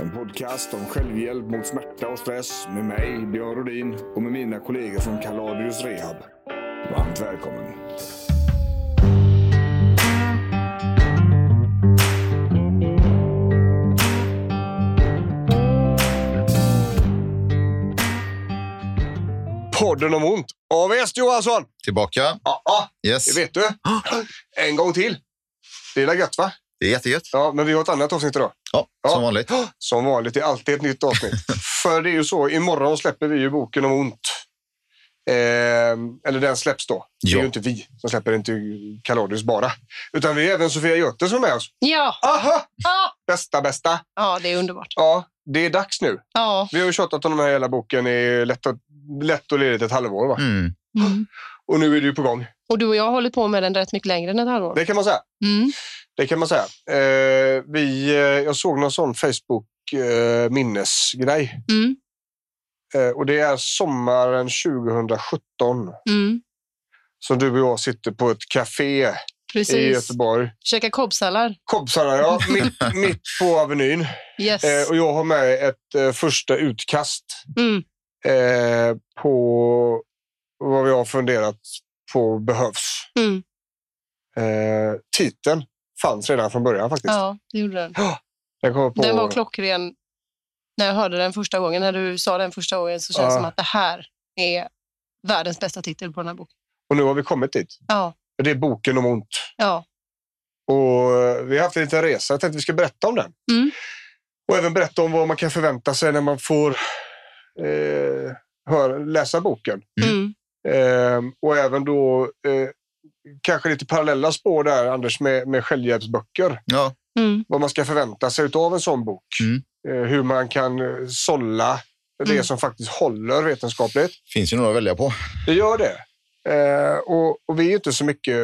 En podcast om självhjälp mot smärta och stress med mig, Björn Rodin och med mina kollegor från Kaladius Rehab. Varmt välkommen. Podden om ont. AVS Johansson! Tillbaka. Ja, ja, Yes. det vet du. En gång till. Det är gött va? Det är jättegött. Ja, men vi har ett annat avsnitt idag. Ja, som vanligt. Som vanligt, det är alltid ett nytt avsnitt. För det är ju så, imorgon släpper vi ju boken om ont. Eh, eller den släpps då. Det är Ja. ju inte vi som släpper, inte Kaladius bara. Utan vi är även Sofia Göte som är med oss. Ja. Aha! Ja. Bästa, bästa. ja, det är underbart. Ja, det är dags nu. Ja. Vi har ju tjatat om den här hela boken i lätt och, lätt och ledigt ett halvår. Va? Mm. Mm. Och nu är det ju på gång. Och du och jag har hållit på med den rätt mycket längre än ett halvår. Det kan man säga. Mm. Det kan man säga. Eh, vi, eh, jag såg någon sån Facebook eh, minnesgrej. Mm. Eh, och det är sommaren 2017 Mm. som du och jag sitter på ett café i. Göteborg. Käka kobbsallar. Kobbsarna, ja. mitt, mitt på Avenyn. Yes. Eh, och jag har med ett eh, första utkast Mm. eh, på vad vi har funderat på behövs. Mm. Eh, titeln fanns redan från början faktiskt. Ja, det gjorde den. Den, kommer på, Den var klockren. När jag hörde den första gången, när du sa den första gången, så känns det Ja. som att det här är världens bästa titel på den här boken. och nu har vi kommit dit. Ja, Det är boken om ont. ja. Och eh, vi har haft en liten resa. Jag tänkte vi ska berätta om den. Mm. Och även berätta om vad man kan förvänta sig när man får eh, höra, läsa boken. Mm. Eh, och även då eh, kanske lite parallella spår där, Anders, med, med självhjälpsböcker. Ja, Mm. Vad man ska förvänta sig av en sån bok. Mm. Eh, hur man kan eh, sålla det Mm. som faktiskt håller vetenskapligt. finns ju några att välja på. Det gör det. Eh, och, och vi är ju inte så mycket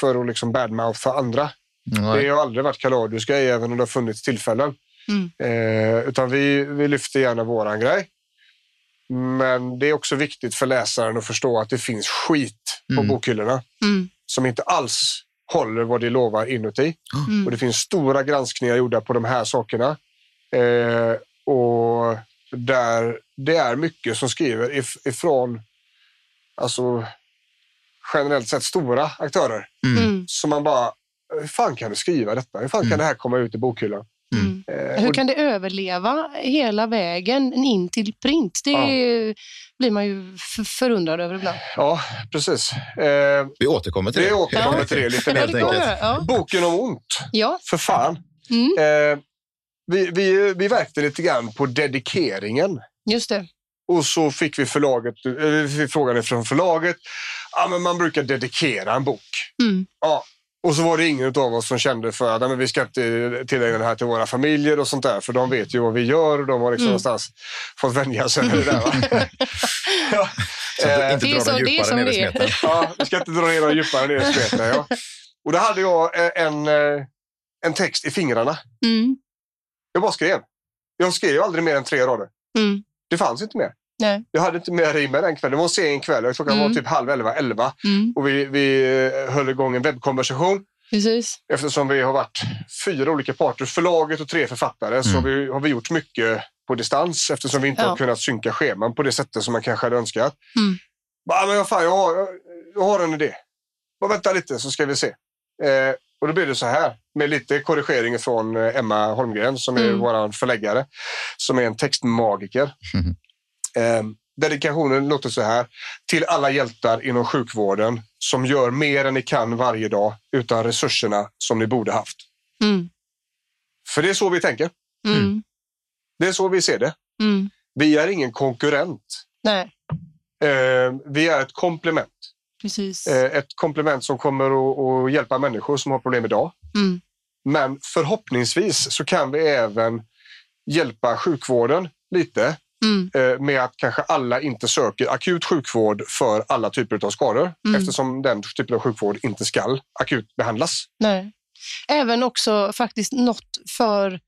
för att liksom badmoutha andra. Det Nej. har aldrig varit Kaladius grej, även om det har funnits tillfällen. Mm. Eh, utan vi, vi lyfter gärna våran grej. Men det är också viktigt för läsaren att förstå att det finns skit på Mm. bokhyllorna Mm. som inte alls håller vad det lovar inuti. Mm. Och det finns stora granskningar gjorda på de här sakerna. Eh, och där det är mycket som skriver if, ifrån alltså, generellt sett stora aktörer. Mm. Mm. Så man bara, hur fan kan du skriva detta? Hur fan kan Mm. det här komma ut i bokhyllan? Mm. Eh, Hur kan det överleva hela vägen in till print? Det Ja. blir man ju förundrad över ibland. Ja, precis. Eh, Vi återkommer till vi det. återkommer Ja. till det lite helt enkelt. Ja. Boken om ont, ja. för fan. Mm. Eh, vi, vi, vi verkte lite grann på dedikeringen. Just det. Och så fick vi, förlaget, eh, vi fick frågan från förlaget. Ja, men man brukar dedikera en bok. Mm. Ja. Och så var det ingen av oss som kände för att "Nej, men vi ska inte tillägna det här till våra familjer och sånt där. För de vet ju vad vi gör och de har liksom Mm. någonstans fått vänja sig med det där. Va? ja. Så att du inte Det är drar så- dem det är djupare som ner i det är. ja, vi ska inte dra ner dem djupare ner i smeten. Ja. Och då hade jag eh, en, eh, en text i fingrarna. Mm. Jag bara skrev. Jag skrev aldrig mer än tre rader. Mm. Det fanns inte mer. Nej. Jag hade inte mer rim med den kvällen. Det var en sen kväll. Klockan Mm. var typ halv elva, elva. Mm. Och vi, vi eh, höll igång en webbkonversation. Precis. Eftersom vi har varit fyra olika parter, förlaget och tre författare, så Mm. har vi, har vi gjort mycket på distans eftersom vi inte Ja. har kunnat synka scheman på det sättet som man kanske hade önskat. Mm. Bara, men fan, jag, har, jag, har en idé. Bara vänta lite så ska vi se. Eh, och då blir det så här, med lite korrigering från eh, Emma Holmgren som är Mm. vår förläggare, som är en textmagiker. Mhm. Eh, Dedikationen låter så här. Till alla hjältar inom sjukvården som gör mer än ni kan varje dag utan resurserna som ni borde haft. Mm. För det är så vi tänker. Mm. Det är så vi ser det. Mm. Vi är ingen konkurrent. Nej, Eh, vi är ett komplement. precis. Eh, ett komplement som kommer att, att hjälpa människor som har problem idag. Mm. Men förhoppningsvis så kan vi även hjälpa sjukvården lite Mm. eh, med att kanske alla inte söker akut sjukvård för alla typer av skador Mm. eftersom den typen av sjukvård inte ska akut behandlas. Nej. Även också faktiskt något för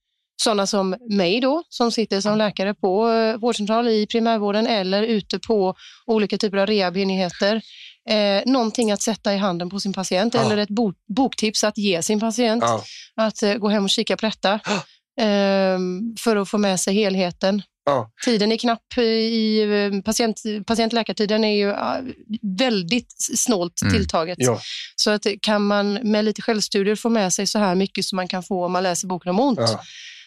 sådana som mig då, som sitter som läkare på eh, vårdcentral i primärvården eller ute på olika typer av rehabenheter. Eh, någonting att sätta i handen på sin patient Ja. eller ett bo- boktips att ge sin patient. Ja. Att eh, gå hem och kika på detta eh, för att få med sig helheten. Ja. Tiden är knapp i eh, patient, patient-läkartiden är ju väldigt snålt Mm. tilltaget. Ja. Så att kan man med lite självstudier få med sig så här mycket som man kan få om man läser boken om ont, Ja.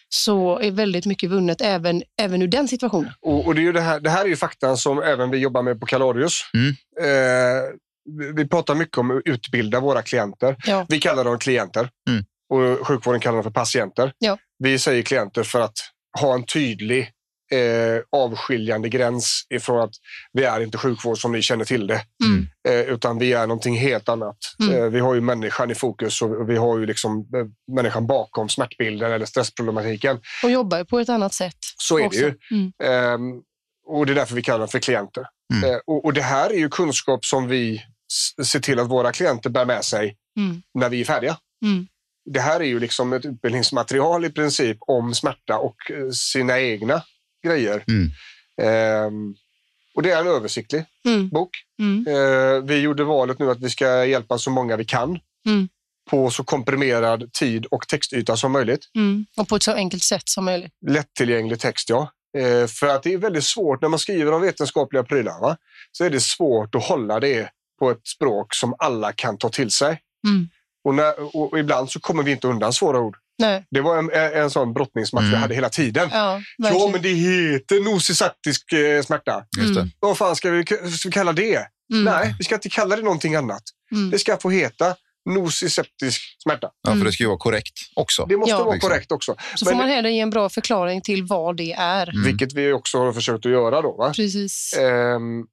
så är väldigt mycket vunnet även, även ur den situationen. Och, och det, är ju det, här, det här är ju fakta som även vi jobbar med på Kaladius. Mm. Eh, vi- vi pratar mycket om att utbilda våra klienter. Ja. Vi kallar dem klienter Mm. och sjukvården kallar dem för patienter. Ja. Vi säger klienter för att ha en tydlig eh, avskiljande gräns ifrån att vi är inte sjukvård som ni känner till det. Mm. Eh, utan vi är någonting helt annat. Mm. Eh, vi har ju människan i fokus och vi har ju liksom eh, människan bakom smärtbilden eller stressproblematiken. Och jobbar på ett annat sätt. Så är det också. ju. Mm. Ehm, och det är därför vi kallar dem för klienter. Mm. Eh, och, och det här är ju kunskap som vi ser till att våra klienter bär med sig Mm. när vi är färdiga. Mm. Det här är ju liksom ett utbildningsmaterial i princip om smärta och eh, sina egna grejer. Mm. Ehm, och det är en översiktlig Mm. bok. Mm. Eh, vi gjorde valet nu att vi ska hjälpa så många vi kan Mm. på så komprimerad tid och textyta som möjligt. Mm. Och på ett så enkelt sätt som möjligt. lättillgänglig text, ja. Eh, för att det är väldigt svårt när man skriver om vetenskapliga prylar. Va? Så är det svårt att hålla det på ett språk som alla kan ta till sig. Mm. Och, när, och, och ibland så kommer vi inte undan svåra ord. Nej. Det var en, en, sån brottningsmatch vi Mm. hade hela tiden. Ja, Ja, men det heter nociceptisk eh, smärta. Just det. Mm. Vad fan ska vi, ska vi kalla det? Mm. Nej, vi ska inte kalla det någonting annat. Mm. Det ska få heta nociceptisk smärta. Ja, Mm. för det ska ju vara korrekt också. Det måste Ja. vara Liksom. korrekt också. Så Men- får man hellre ge en bra förklaring till vad det är. Mm. Vilket vi också har försökt att göra. Då, va? Precis. Ehm,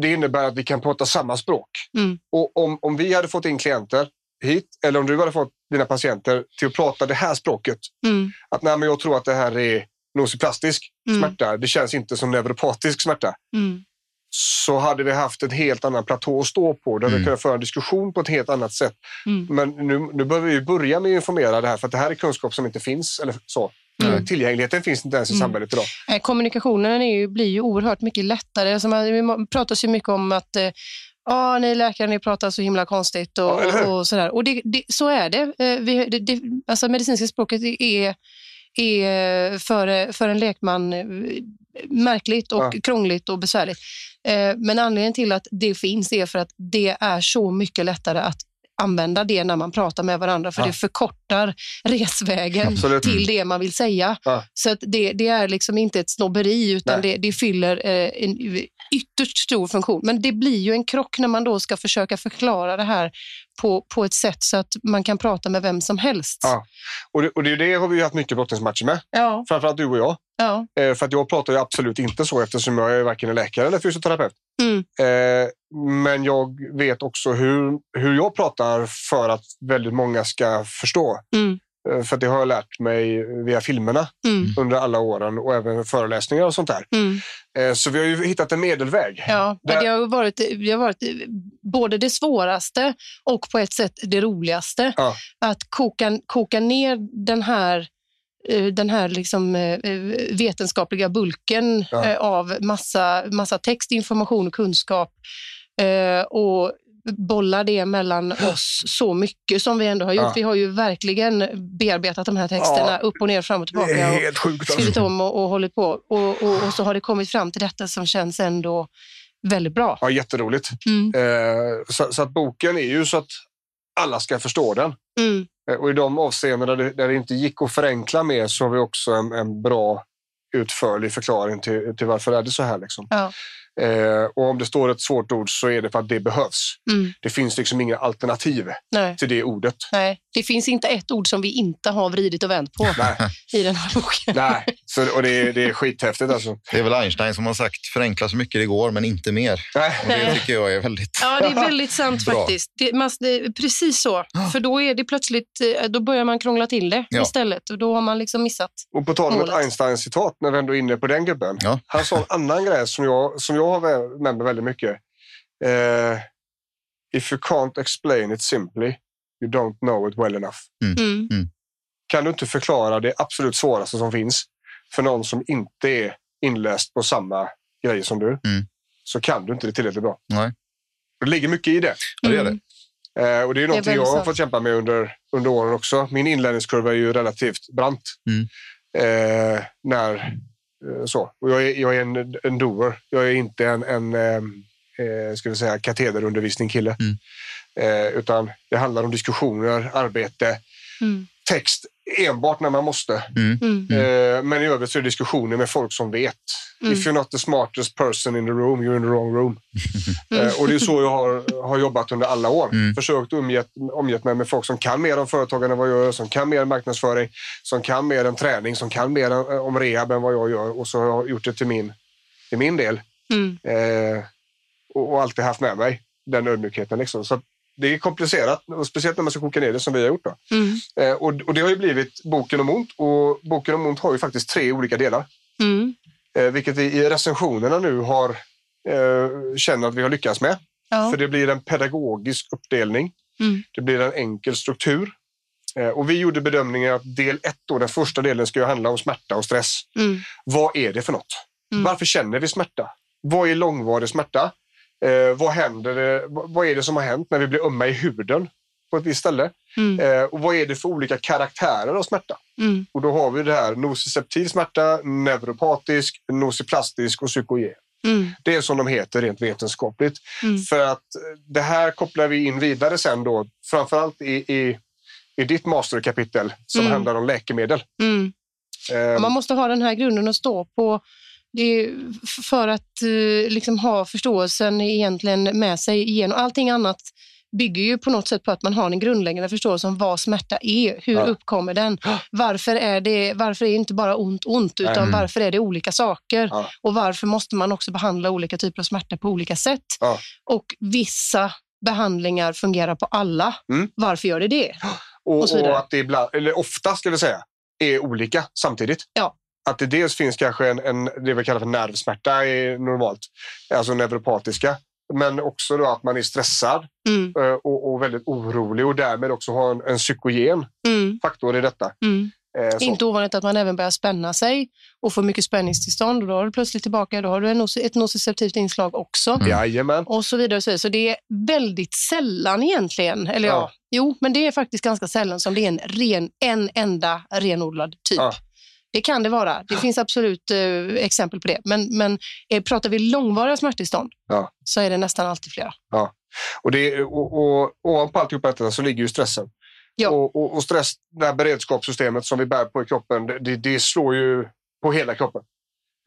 det innebär att vi kan prata samma språk. Mm. Och om, om vi hade fått in klienter hit, eller om du hade fått dina patienter till att prata det här språket. Mm. Att nej, men jag tror att det här är nosiplastisk Mm. smärta. Det känns inte som neuropatisk smärta. Mm. Så hade vi haft en helt annan platå att stå på. Där vi Mm. kunnat föra en diskussion på ett helt annat sätt. Mm. Men nu, nu behöver vi börja med att informera det här för att det här är kunskap som inte finns. Eller så. Mm. Tillgängligheten finns inte ens i Mm. samhället idag. Eh, Kommunikationen är ju, blir ju oerhört mycket lättare. Alltså man, det pratas ju mycket om att eh, Ja, ni läkare, ni pratar så himla konstigt och, Ja, och, sådär. Och det, det, så är det. Eh, Vi, det, det. Alltså medicinska språket är, är för, för en lekman eh, märkligt och Ja. krångligt och besvärligt. Eh, Men anledningen till att det finns är för att det är så mycket lättare att använda det när man pratar med varandra, för Ja. det förkortar resvägen Absolut. Till det man vill säga. Ja. Så det, det är liksom inte ett snobberi, utan det, det fyller eh, en ytterst stor funktion. Men det blir ju en krock när man då ska försöka förklara det här på, på ett sätt så att man kan prata med vem som helst. Ja. Och det, och det, det har vi haft mycket brottningsmatcher med. Ja, Framförallt du och jag. ja. Eh, för att jag pratar ju absolut inte så eftersom jag är varken en läkare eller fysioterapeut. Mm. Eh, men jag vet också hur, hur jag pratar för att väldigt många ska förstå. Mm. Eh, för det har jag lärt mig via filmerna Mm. under alla åren och även föreläsningar och sånt där. Mm. Eh, så vi har ju hittat en medelväg. Ja, Där- det har, varit, det har varit både det svåraste och på ett sätt det roligaste. Ja. Att koka, koka ner den här eh, den här liksom, vetenskapliga bulken Ja. av massa, massa text, information och kunskap och bolla det mellan oss så mycket som vi ändå har gjort. Ja. Vi har ju verkligen bearbetat de här texterna Ja. upp och ner, fram och Det tillbaka. är och, helt sjukt. skrivit Alltså. om och, och hållit på. Och, och, och så har det kommit fram till detta som känns ändå väldigt bra. Ja, jätteroligt. Mm. Eh, så, så att boken är ju så att alla ska förstå den. Mm. Eh, Och i de avseenden där det, där det inte gick att förenkla mer så har vi också en, en bra utförlig förklaring till, till varför är det så här. Liksom. Ja. Eh, och om det står ett svårt ord så är det för att det behövs. Mm. Det finns liksom inga alternativ Nej, till det ordet. nej, det finns inte ett ord som vi inte har vridit och vänt på Nej, i den här boken. nej. Så, och det, är- det är skithäftigt alltså. Det är väl Einstein som har sagt förenkla så mycket det går, men inte mer. Nej. Och det tycker jag är väldigt... Ja, det är väldigt sant faktiskt. Det, man, det, precis så. För då är det plötsligt, eh, då börjar man krångla till det Ja. istället och då har man liksom missat. Och på tal om ett. Einstein-citat, när vi ändå är inne på den gubben. Ja. Han sa en annan grej som jag, som jag har med mig väldigt mycket. Eh, If you can't explain it simply, you don't know it well enough. Mm. Kan du inte förklara det absolut svåraste som finns för någon som inte är inläst på samma grejer som du, Mm. så kan du inte det tillräckligt bra. Nej. Det ligger mycket i det. Ja, det det. Mm. Eh, och det är väldigt jag har fått kämpa med under, under åren också. Min inlärningskurva är ju relativt brant. Mm. Eh, när, så. Och jag, är, jag är en, en doer. Jag är inte en, en eh, eh, ska vi säga, katederundervisning-kille. Mm. Eh, utan det handlar om diskussioner, arbete, Mm. text enbart när man måste. Mm. Mm. Eh, men i övrigt så är det diskussioner med folk som vet. Mm. If you're not the smartest person in the room, you're in the wrong room. Mm. Eh, och det är så jag har, har jobbat under alla år. Mm. Försökt omgett, omgett mig med folk som kan mer om företagande än vad jag gör, som kan mer om marknadsföring, som kan mer om träning, som kan mer om, om rehab än vad jag gör. Och så har jag gjort det till min, till min del. Mm. Eh, och, och alltid haft med mig den ödmjukheten. Liksom. Så det är komplicerat, och speciellt när man ska koka ner det som vi har gjort. Då. Mm. Eh, och, och det har ju blivit Boken om ont. Och Boken om ont har ju faktiskt tre olika delar. Mm. Eh, vilket vi i recensionerna nu har eh, känner att vi har lyckats med. Ja. För det blir en pedagogisk uppdelning. Mm. Det blir en enkel struktur. Eh, och vi gjorde bedömningen att del ett, då, den första delen, ska handla om smärta och stress. Mm. Vad är det för något? Mm. Varför känner vi smärta? Vad är långvarig smärta? Eh, vad, händer, det- vad är det som har hänt när vi blir ömma i huden på ett visst ställe? Mm. Eh, och vad är det för olika karaktärer av smärta? Mm. Och då har vi det här nociceptiv smärta, neuropatisk, nociplastisk och psykogen. Mm. Det är som de heter rent vetenskapligt. Mm. För att eh, det här kopplar vi in vidare sen då, framförallt i, i, i ditt masterkapitel som Mm. handlar om läkemedel. Mm. Eh, Man måste ha den här grunden att stå på för att eh, liksom ha förståelsen egentligen med sig igenom. Allting annat bygger ju på något sätt på att man har en grundläggande förståelse om vad smärta är. Hur Ja. uppkommer den? Varför är det varför är det inte bara ont ont, utan Mm. varför är det olika saker? Ja. Och varför måste man också behandla olika typer av smärta på olika sätt? Ja. Och vissa behandlingar fungerar på alla. Mm. Varför gör det det? och, och och att det ibland, eller ofta skulle jag säga, är olika samtidigt. Ja. Att det dels finns kanske en, en det vi kallar för nervsmärta är normalt, alltså neuropatiska. Men också då att man är stressad Mm, eh, och, och väldigt orolig och därmed också har en, en psykogen mm, faktor i detta. mm. Eh, så- Inte ovanligt att man även börjar spänna sig och får mycket spänningstillstånd och då har du plötsligt tillbaka, då har du en, ett nociceptivt inslag också. Mm. Jajamän. Och så vidare. och Så, vidare. så det är väldigt sällan egentligen, eller ja. Ja. jo, men det är faktiskt ganska sällan som det är en, ren, en enda renodlad typ. Ja. Det kan det vara. Det finns absolut eh, exempel på det. Men, men eh, pratar vi långvariga smärttillstånd Ja. så är det nästan alltid flera. Och, det, och, och ovanpå alltihopa detta så ligger ju stressen. Ja. Och, och, och stress, det här beredskapssystemet som vi bär på i kroppen, det, det, det slår ju på hela kroppen.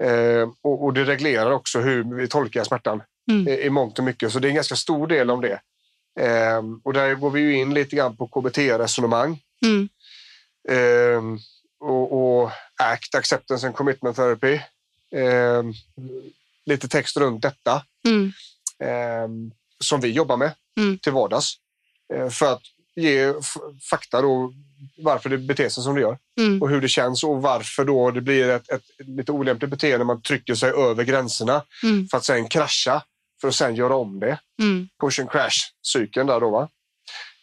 Eh, och, och det reglerar också hur vi tolkar smärtan Mm. i, i mångt och mycket. Så det är en ganska stor del om det. Eh, och där går vi ju in lite grann på KBT-resonemang. Mm. Eh, och, och ACT, Acceptance and Commitment Therapy. Eh, lite text runt detta Mm. eh, som vi jobbar med Mm. till vardags. Eh, för att ge fakta då varför det beter sig som det gör Mm. och hur det känns och varför då det blir ett, ett lite olämpligt beteende när man trycker sig över gränserna Mm. för att sen krascha för att sen göra om det. Mm. Push and crash-cykeln där då. Va?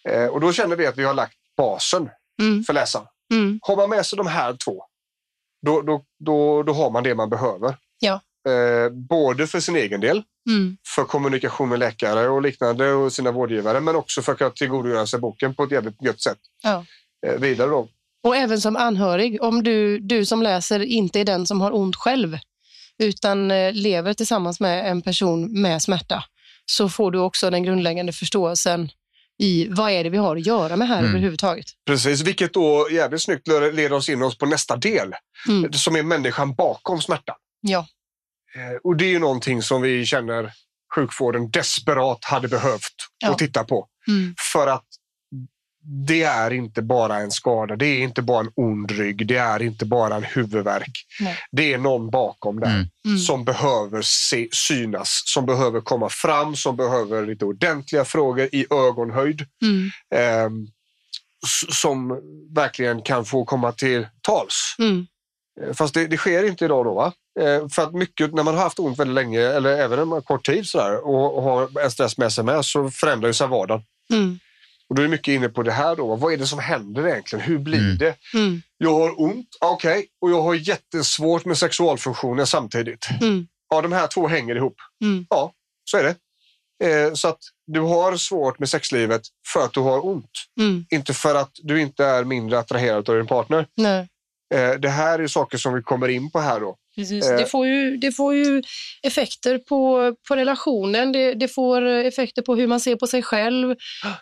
Eh, och då känner vi att vi har lagt basen Mm. för läsaren. Mm. Har man med sig de här två, då, då, då, då har man det man behöver. Ja. Eh, både för sin egen del, Mm. för kommunikation med läkare och liknande och sina vårdgivare, men också för att tillgodogöra sig boken på ett jävligt gött sätt. Ja. Eh, vidare då. Och även som anhörig, om du, du som läser inte är den som har ont själv, utan eh, lever tillsammans med en person med smärta, så får du också den grundläggande förståelsen i vad är det vi har att göra med här Mm. överhuvudtaget. Precis, vilket då jävligt snyggt leder oss in oss på nästa del, Mm. som är människan bakom smärtan. Ja. Eh, och det är ju någonting som vi känner sjukvården desperat hade behövt Ja. att titta på. Mm. För att det är inte bara en skada, det är inte bara en ond rygg, det är inte bara en huvudvärk. Nej. Det är någon bakom där Mm. Mm. som behöver se, synas, som behöver komma fram, som behöver lite ordentliga frågor i ögonhöjd. Mm. s- som verkligen kan få komma till tals. Mm. Eh, Fast det, det sker inte idag då va? Eh, för att mycket, när man har haft ont väldigt länge eller även en kort tid sådär, och, och har en stress med sig med så förändrar ju sig vardagen. Mm. Och då är det mycket inne på det här då. Vad är det som händer egentligen? Hur blir Mm. det? Mm. Jag har ont, okej, och jag har jättesvårt med sexualfunktioner samtidigt. Mm. Ja, de här två hänger ihop. Mm. Ja, så är det. Eh, så att du har svårt med sexlivet för att du har ont. Mm. Inte för att du inte är mindre attraherad av din partner. Nej. Eh, det här är saker som vi kommer in på här då. Precis. Eh. Det, får ju, det får ju effekter på, på relationen, det, det får effekter på hur man ser på sig själv.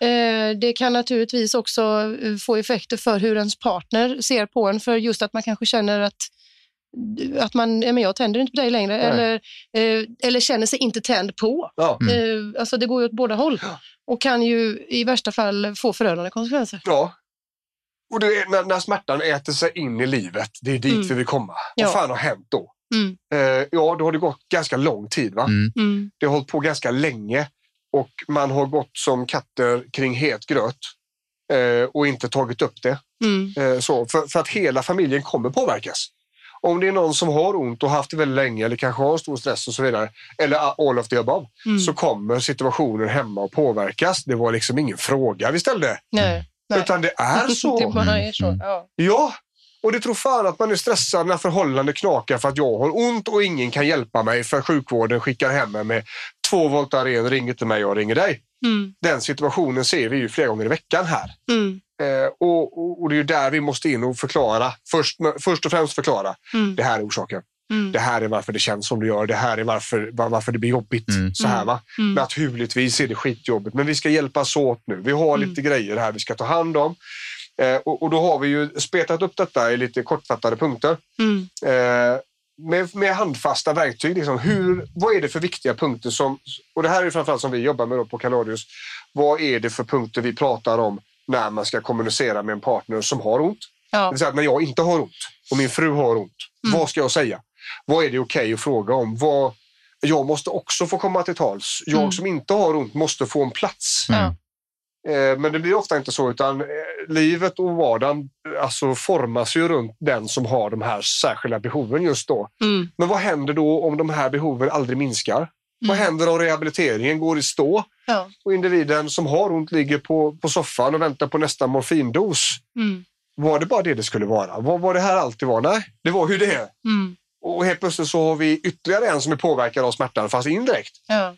Eh, det kan naturligtvis också eh, få effekter för hur ens partner ser på en, för just att man kanske känner att att man, men jag tänder inte på dig längre Nej. eller, eh, eller känner sig inte tänd på. Ja. Mm. Eh, alltså det går ju åt båda håll Ja. och kan ju i värsta fall få förödande konsekvenser. ja. Och det är när, när smärtan äter sig in i livet, det är dit Mm. vi vill komma. Ja. Vad fan har hänt då? Mm. Eh, ja, då har det gått ganska lång tid. va? Mm. Mm. Det har hållit på ganska länge och man har gått som katter kring het gröt eh, och inte tagit upp det. Mm. Eh, så, för, för att hela familjen kommer påverkas. Om det är någon som har ont och haft det väldigt länge eller kanske har stor stress och så vidare, eller all of the above, Mm. så kommer situationen hemma att påverkas. Det var liksom ingen fråga vi ställde, Nej. Nej. utan det är det så. bara är så. Mm. Ja. Ja, och det tror fan att man är stressad när förhållanden knakar för att jag har ont och ingen kan hjälpa mig för sjukvården skickar hem mig med två Voltaren, ring inte mig, jag ringer dig. Mm. Den situationen ser vi ju flera gånger i veckan här. Mm. Eh, och, och, och det är ju där vi måste in och förklara. Först, först och främst förklara. Mm. Det här är orsaken. Mm. Det här är varför det känns som det gör. Det här är varför, var- varför det blir jobbigt. Mm. Så här, va? Mm. Naturligtvis är det skitjobbigt, men vi ska hjälpas åt nu. Vi har Mm. lite grejer här vi ska ta hand om. Eh, och, och då har vi ju spetat upp detta i lite kortfattade punkter. Mm. Eh, med, med handfasta verktyg. Liksom, hur, vad är det för viktiga punkter som... Och det här är framförallt som vi jobbar med då på Kaladius. Vad är det för punkter vi pratar om när man ska kommunicera med en partner som har ont? Det Ja. vill säga när jag inte har ont och min fru har ont, Mm. vad ska jag säga? Vad är det okej att fråga om? Vad, jag måste också få komma till tals. Jag Mm. som inte har ont måste få en plats. Mm. Eh, Men det blir ofta inte så, utan eh, livet och vardagen eh, alltså, formas ju runt den som har de här särskilda behoven just då. Mm. Men vad händer då om de här behoven aldrig minskar? Vad Mm. händer om rehabiliteringen går i stå Ja. och individen som har ont ligger på, på soffan och väntar på nästa morfindos? Mm. Var det bara det det skulle vara? Vad var det här alltid var? Nej, det var ju det. Mm. Och helt plötsligt så har vi ytterligare en som är påverkad av smärtan, fast indirekt. Ja.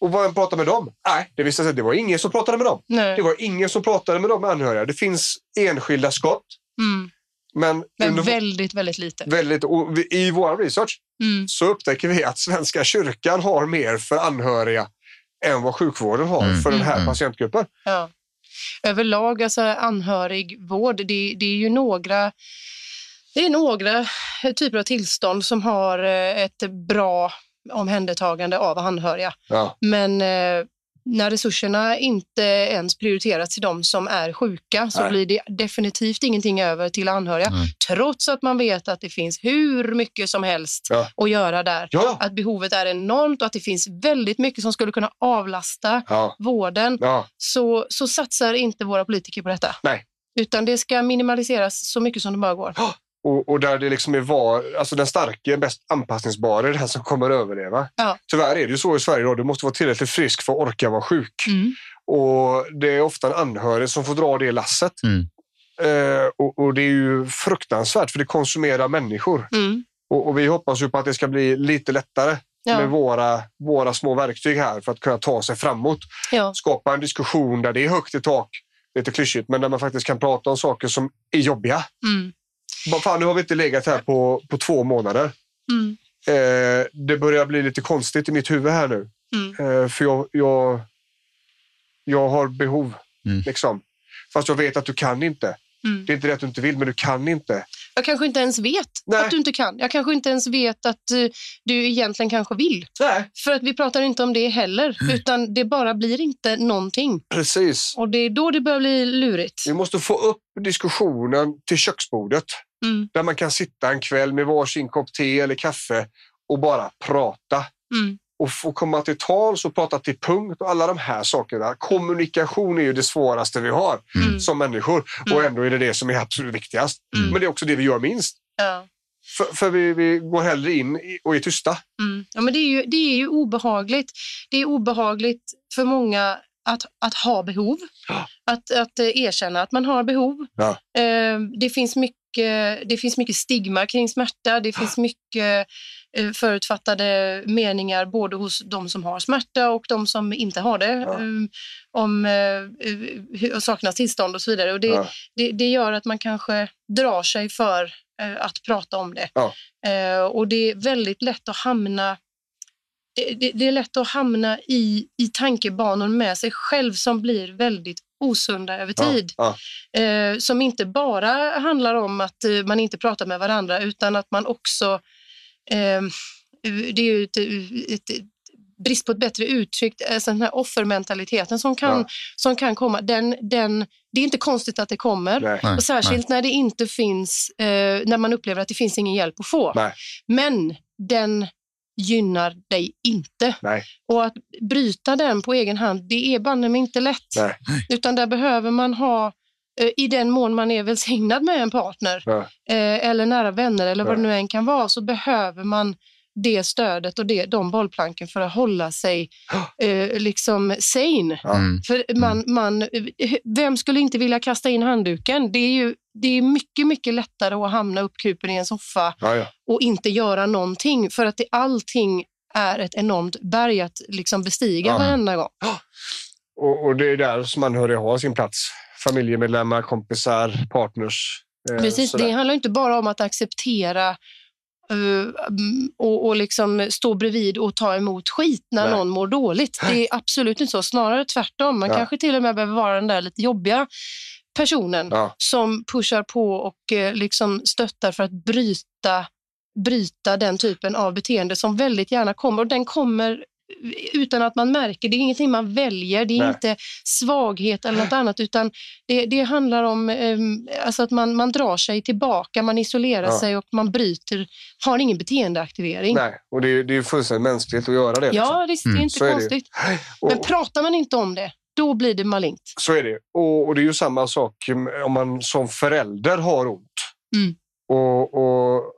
Och vad pratar med dem? Nej, det visade sig att det var ingen som pratade med dem. Nej. Det var ingen som pratade med de anhöriga. Det finns enskilda skott, Mm. men, Men under, väldigt, väldigt lite. väldigt, och vi, i vår research Mm. så upptäcker vi att Svenska kyrkan har mer för anhöriga än vad sjukvården har Mm, för den här mm. patientgruppen. Ja. Överlag, alltså anhörigvård, det, det är ju några det är några typer av tillstånd som har eh, ett bra omhändertagande av anhöriga. Ja. Men eh, när resurserna inte ens prioriteras till de som är sjuka så Nej. blir det definitivt ingenting över till anhöriga. Nej. Trots att man vet att det finns hur mycket som helst Ja. att göra där. Ja, Att behovet är enormt och att det finns väldigt mycket som skulle kunna avlasta ja, vården ja. så, så satsar inte våra politiker på detta. Nej. Utan det ska minimaliseras så mycket som det bara går. Och, och där det liksom är var, alltså den starke, bäst anpassningsbara är den som kommer att överleva. Ja. Tyvärr är det ju så i Sverige idag. Du måste vara tillräckligt frisk för att orka vara sjuk. Mm. Och det är ofta en anhörig som får dra det lasset. Mm. Eh, och, och det är ju fruktansvärt för det konsumerar människor. Mm. Och, och vi hoppas ju på att det ska bli lite lättare Ja. med våra, våra små verktyg här för att kunna ta sig framåt. Ja. Skapa en diskussion där det är högt i tak, lite klyschigt, men där man faktiskt kan prata om saker som är jobbiga. Mm. Fan, nu har vi inte legat här på, på två månader. Mm. Eh, det börjar bli lite konstigt i mitt huvud här nu. Mm. Eh, för jag, jag, jag har behov. Mm. Liksom. Fast jag vet att du kan inte. Mm. Det är inte det att du inte vill, men du kan inte. Jag kanske inte ens vet Nej. att du inte kan. Jag kanske inte ens vet att eh, du egentligen kanske vill. Nej. För att vi pratar inte om det heller, utan det bara blir inte någonting. Precis. Och det är då det börjar bli lurigt. Vi måste få upp diskussionen till köksbordet. Mm. Där man kan sitta en kväll med varsin kopp te eller kaffe och bara prata. Mm. Och få komma till tals och prata till punkt och alla de här sakerna. Kommunikation är ju det svåraste vi har Mm. som människor. Och Mm. ändå är det det som är absolut viktigast. Mm. Men det är också det vi gör minst. Ja. För, för vi, vi går hellre in och är tysta. Mm. Ja, men det, är ju, det är ju obehagligt. Det är obehagligt för många att, att ha behov. Ja. Att, att eh, erkänna att man har behov. Ja. Eh, det, finns mycket, det finns mycket stigma kring smärta. Det finns mycket eh, förutfattade meningar både hos de som har smärta och de som inte har det. Ja. eh, Om eh, hur- sakernas tillstånd och så vidare. Och det, Ja. det, det gör att man kanske drar sig för eh, att prata om det. Ja. Eh, och det är väldigt lätt att hamna det, det, är lätt att hamna i, i tankebanor med sig själv som blir väldigt osunda över tid. Ja. Eh, som inte bara handlar om att eh, man inte pratar med varandra utan att man också... Eh, det är ju ett, ett, ett brist på ett bättre uttryck, alltså den här offermentaliteten som kan, Ja. som kan komma. Den, den, det är inte konstigt att det kommer. Nej. Nej, Och särskilt när det inte finns, eh, när man upplever att det finns ingen hjälp att få. Nej. Men den gynnar dig inte. Nej. Och att bryta den på egen hand, det är banne mig inte lätt. Nej. Utan där behöver man ha, eh, i den mån man är välsignad med en partner Ja. eh, eller nära vänner eller vad Ja. det nu än kan vara, så behöver man det stödet och det, de bollplanken för att hålla sig eh, liksom sane. Mm. För man, man, vem skulle inte vilja kasta in handduken? Det är ju det är mycket, mycket lättare att hamna uppkupen i en soffa Ja, ja. och inte göra någonting för att det, allting är ett enormt berg att liksom bestiga Ja. varenda gång. Och, och det är där som man hör ha sin plats. Familjemedlemmar, kompisar, partners. eh, Precis, sådär. det handlar inte bara om att acceptera eh, mm, och, och liksom stå bredvid och ta emot skit när Nej. någon mår dåligt. Det är absolut inte så, snarare tvärtom. Man Ja. kanske till och med behöver vara den där lite jobbiga personen Ja. som pushar på och eh, liksom stöttar för att bryta, bryta den typen av beteende som väldigt gärna kommer. Och den kommer utan att man märker. Det är ingenting man väljer. Det är Nej. inte svaghet eller något annat, utan det, det handlar om ehm, alltså att man, man drar sig tillbaka, man isolerar Ja. sig och man bryter, har ingen beteendeaktivering. Nej, och det är, det är fullständigt mänskligt att göra det. liksom. Ja, visst, det är inte Så är det ju. konstigt. och, Men pratar man inte om det, då blir det malignt. Så är det. Och, och det är ju samma sak om man som förälder har ont. Mm. Och, och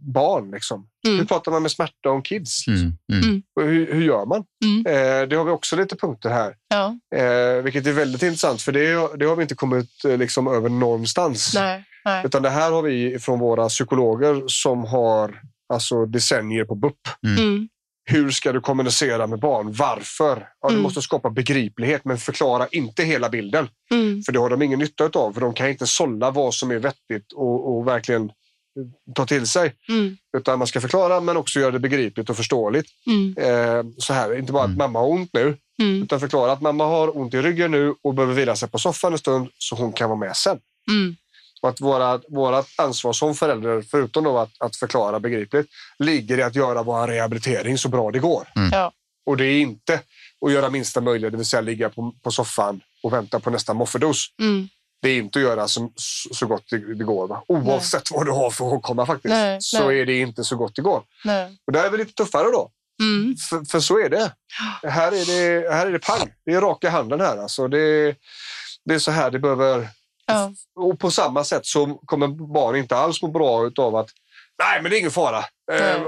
barn, liksom. Mm. Hur pratar man med smärta om kids? Liksom? Mm. Mm. Och hur, hur gör man? Mm. Eh, det har vi också lite punkter här. Ja, Eh, vilket är väldigt intressant, för det, det har vi inte kommit eh, liksom, över någonstans. nej, nej. Utan det här har vi från våra psykologer som har alltså, decennier på BUP. Mm. Hur ska du kommunicera med barn? Varför? Ja, du Mm. måste skapa begriplighet, men förklara inte hela bilden. Mm. För det har de ingen nytta av, för de kan inte sålla vad som är vettigt och, och verkligen ta till sig. Mm. Utan man ska förklara, men också göra det begripligt och förståeligt. Mm. Eh, så här, inte bara att Mm. mamma har ont nu, Mm. utan förklara att mamma har ont i ryggen nu och behöver vila sig på soffan en stund så hon kan vara med sen. Mm. Och att våra, vårat ansvar som förälder, förutom då att, att förklara begripligt, ligger i att göra vår rehabilitering så bra det går. Ja. Och det är inte att göra minsta möjliga, det vill säga ligga på, på soffan och vänta på nästa moffedos. Mm. Det är inte att göra så, så gott det, det går. Va? Oavsett vad du har för åkomma faktiskt, Nej, så nej. är det inte så gott det går. Nej. Och där är vi lite tuffare då. Mm. För, för så är det. Här är det, här är det pang. Det är raka handen här. Alltså det, det är så här det behöver... Ja. Och på samma sätt så kommer barn inte alls må bra av att Nej, men det är ingen fara. Eh,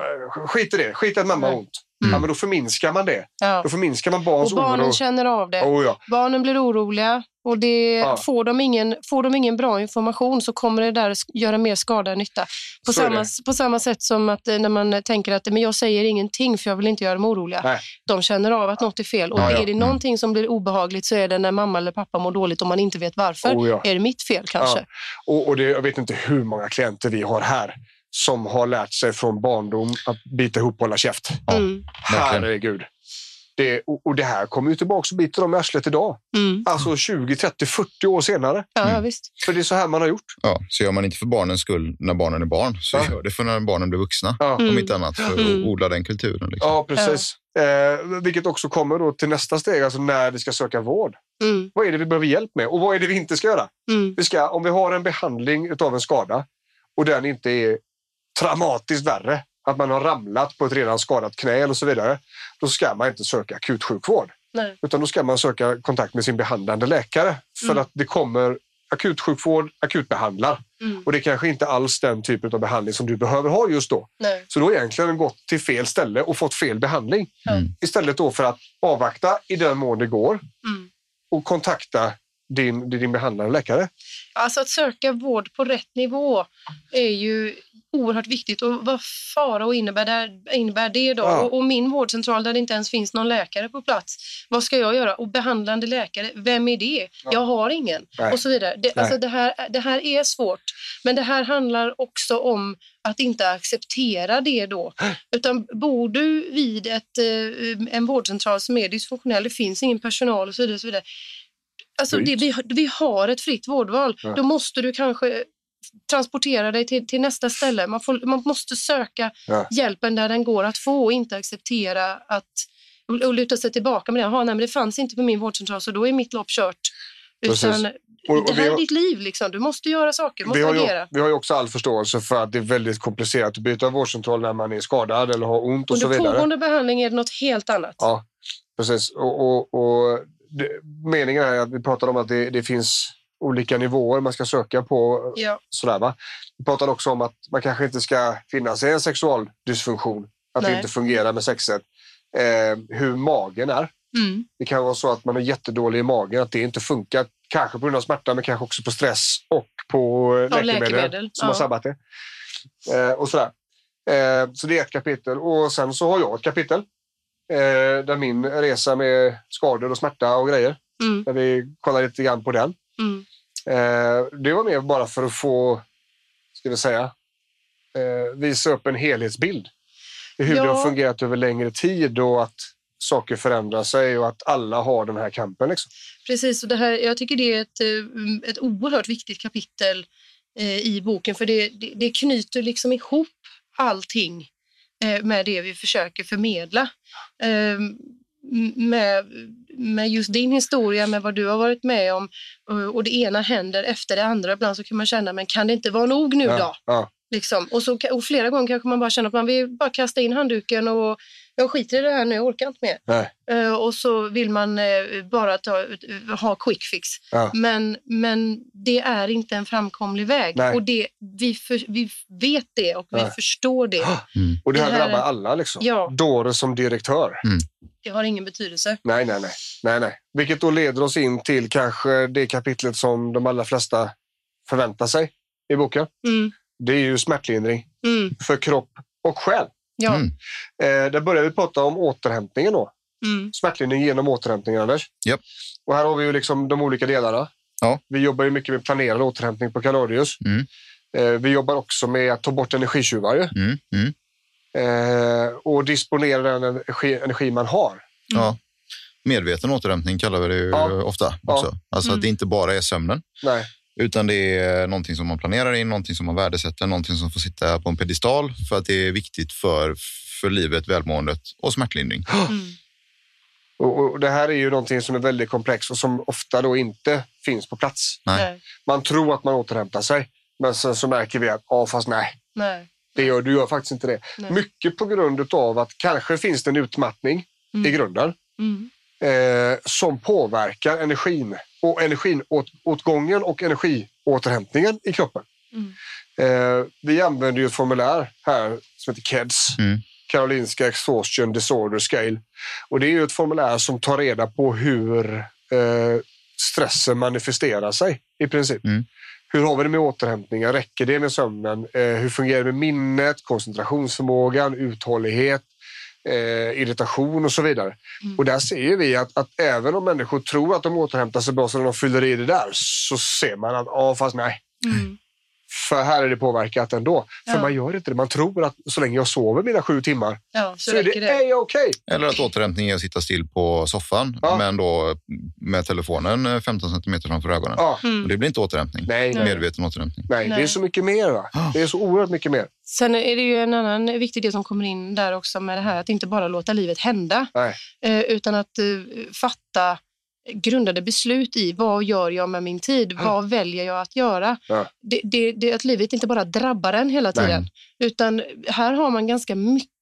skit i det. Skit i att mamma har Nej. Ont. Ja, men då förminskar man det. Ja. Då förminskar man Och barns barnen oro. känner av det. Oh, ja. Barnen blir oroliga och det, Ja. får, de ingen, får de ingen bra information så kommer det där göra mer skada än nytta. På Så samma, på samma sätt som att eh, när man tänker att men jag säger ingenting för jag vill inte göra dem oroliga. Nej. De känner av att något är fel. Och Ja, är det någonting som blir obehagligt så är det när mamma eller pappa mår dåligt och man inte vet varför. Oh. Är det mitt fel kanske? Och, och det, jag vet inte hur många klienter vi har här som har lärt sig från barndom att bita ihop och hålla käft. Ja. Mm. Herregud. Det, och, det här kommer ju tillbaka och biter dem i arslet idag. Mm. Alltså 20, 30, 40 år senare. Ja, Mm. ja, visst. För det är så här man har gjort. Ja, så gör man inte för barnens skull när barnen är barn, så Ja. gör det för när barnen blir vuxna. Ja. Om Mm. inte annat, för Mm. att odla den kulturen. Liksom. Ja, precis. Eh, vilket också kommer då till nästa steg, alltså när vi ska söka vård. Mm. Vad är det vi behöver hjälp med och vad är det vi inte ska göra? Mm. Vi ska, om vi har en behandling av en skada och den inte är traumatiskt värre, att man har ramlat på ett redan skadat knä eller så vidare, då ska man inte söka akutsjukvård. Nej. Utan då ska man söka kontakt med sin behandlande läkare för Mm. att det kommer akutsjukvård, akutbehandlar. Mm. Och det är kanske inte alls den typen av behandling som du behöver ha just då. Nej. Så du har egentligen gått till fel ställe och fått fel behandling. Mm. Istället då för att avvakta i den mån det går Mm. och kontakta din, din behandlande läkare. Alltså att söka vård på rätt nivå är ju oerhört viktigt. Och vad fara och innebär, det, innebär det då? Ja. Och, och min vårdcentral där det inte ens finns någon läkare på plats, vad ska jag göra? Och behandlande läkare, vem är det? Jag har ingen. Nej. Och så vidare. Det, alltså det, här, det här är svårt. Men det här handlar också om att inte acceptera det då. Utan bor du vid ett, eh, en vårdcentral som är dysfunktionell, det finns ingen personal och så vidare. Och så vidare Alltså det, vi, vi har ett fritt vårdval. Ja. Då måste du kanske transportera dig till, till nästa ställe. Man, får, man måste söka Ja. hjälpen där den går att få och inte acceptera att och, och luta sig tillbaka med det. Nej, men det fanns inte på min vårdcentral så då är mitt lopp kört. Utan, Och- och det här är har- ditt liv. Liksom. Du måste göra saker, du Vi måste har, ju, vi har ju också all förståelse för att det är väldigt komplicerat att byta vårdcentral när man är skadad eller har ont och så Under vidare. pågående behandling är det något helt annat. Ja, precis. Och, och, och det, meningen är att vi pratar om att det, det finns olika nivåer man ska söka på. Ja. Sådär, va? Vi pratar också om att man kanske inte ska finna sig i en sexualdysfunktion. Att det Nej. inte fungerar med sexet. Eh, hur magen är. Mm. Det kan vara så att man är jättedålig i magen, att det inte funkar. Kanske på grund av smärta, men kanske också på stress och på eh, Ja, läkemedel, läkemedel, som ja. har sabbat det. Eh, och sådär. Eh, så det är ett kapitel. Och sen så har jag ett kapitel eh, där min resa med skador och smärta och grejer, Mm. där vi kollar lite grann på den. Mm. Eh, det var mer bara för att få, ska vi säga, eh, visa upp en helhetsbild. Hur det Ja. har fungerat över längre tid och att saker förändrar sig och att alla har den här kampen. Liksom. Precis, och det här, jag tycker det är ett, eh, ett oerhört viktigt kapitel eh, i boken för det, det, det knyter liksom ihop allting med det vi försöker förmedla. Eh, med, med just din historia, med vad du har varit med om och, och det ena händer efter det andra. Ibland så kan man känna, men kan det inte vara nog nu då? Ja, ja, Liksom. Och, så, och flera gånger kanske man bara känner att man vill bara kasta in handduken och jag skiter i det här nu, jag orkar inte mer. nej, Eh, och så vill man eh, bara ta, ha quick fix. ja. Men, men det är inte en framkomlig väg. Nej. Och det, vi, för, vi vet det och vi Nej. förstår det. Och det här, Det här är- drabbar alla. Liksom. Ja. Dåre som direktör. Det har ingen betydelse. Nej, nej, nej, nej, nej. Vilket då leder oss in till kanske det kapitlet som de allra flesta förväntar sig i boken. Mm, Det är ju smärtlindring mm, för kropp och själ. Ja, Mm. Eh, där börjar vi prata om återhämtningen då. mm, Smärtlindring genom återhämtning, Anders. Japp. Och här har vi ju liksom de olika delarna. Ja. Vi jobbar ju mycket med planerad återhämtning på Kaladius. Mm. Eh, vi jobbar också med att ta bort energitjuvar ju. Mm. Mm. eh, och disponera den energi, energi man har. Ja. Medveten återhämtning kallar vi det ju Ja. ofta Ja. också. Alltså Mm. att det inte bara är sömnen, Nej. Utan det är någonting som man planerar in, någonting som man värdesätter, någonting som får sitta på en pedestal för att det är viktigt för, för livet, välmåendet och smärtlindring. mm, Och, och det här är ju någonting som är väldigt komplext och som ofta då inte finns på plats. Nej. Man tror att man återhämtar sig, men sen så märker vi att ja, fast nej, nej, det gör, du gör faktiskt inte det. Nej. Mycket på grund av att kanske finns det en utmattning Mm. i grunden mm, eh, som påverkar energin och energiåtgången och energiåterhämtningen i kroppen. Mm. Eh, vi använder ju ett formulär här som heter KEDS, Mm. Karolinska Exhaustion Disorder Scale. Och det är ju ett formulär som tar reda på hur eh, stressen manifesterar sig i princip. Mm. Hur har vi det med återhämtningen? Räcker det med sömnen? Eh, hur fungerar det med minnet, koncentrationsförmågan, uthållighet, eh, irritation och så vidare? Mm. Och där ser vi att, att även om människor tror att de återhämtar sig bra så när de fyller i det där så ser man att ja, fast nej. mm, För här är det påverkat ändå. För Ja. man gör inte det. Man tror att så länge jag sover mina sju timmar Ja, så, så, är det det. okej. Eller att återhämtning är att sitta still på soffan, Ja. men då med telefonen eh, 15 centimeter framför ögonen. Ja. Och det blir inte återhämtning. Nej, nej, Medveten återhämtning. nej. Det är Nej. så mycket mer. Va? Det är så oerhört mycket mer. Sen är det ju en annan viktig del som kommer in där också med det här att inte bara låta livet hända Nej. eh, utan att eh, fatta grundade beslut i vad gör jag med min tid? Vad väljer jag att göra? Ja. Det, det, det, att livet inte bara drabbar en hela Nej. tiden utan här har man ganska mycket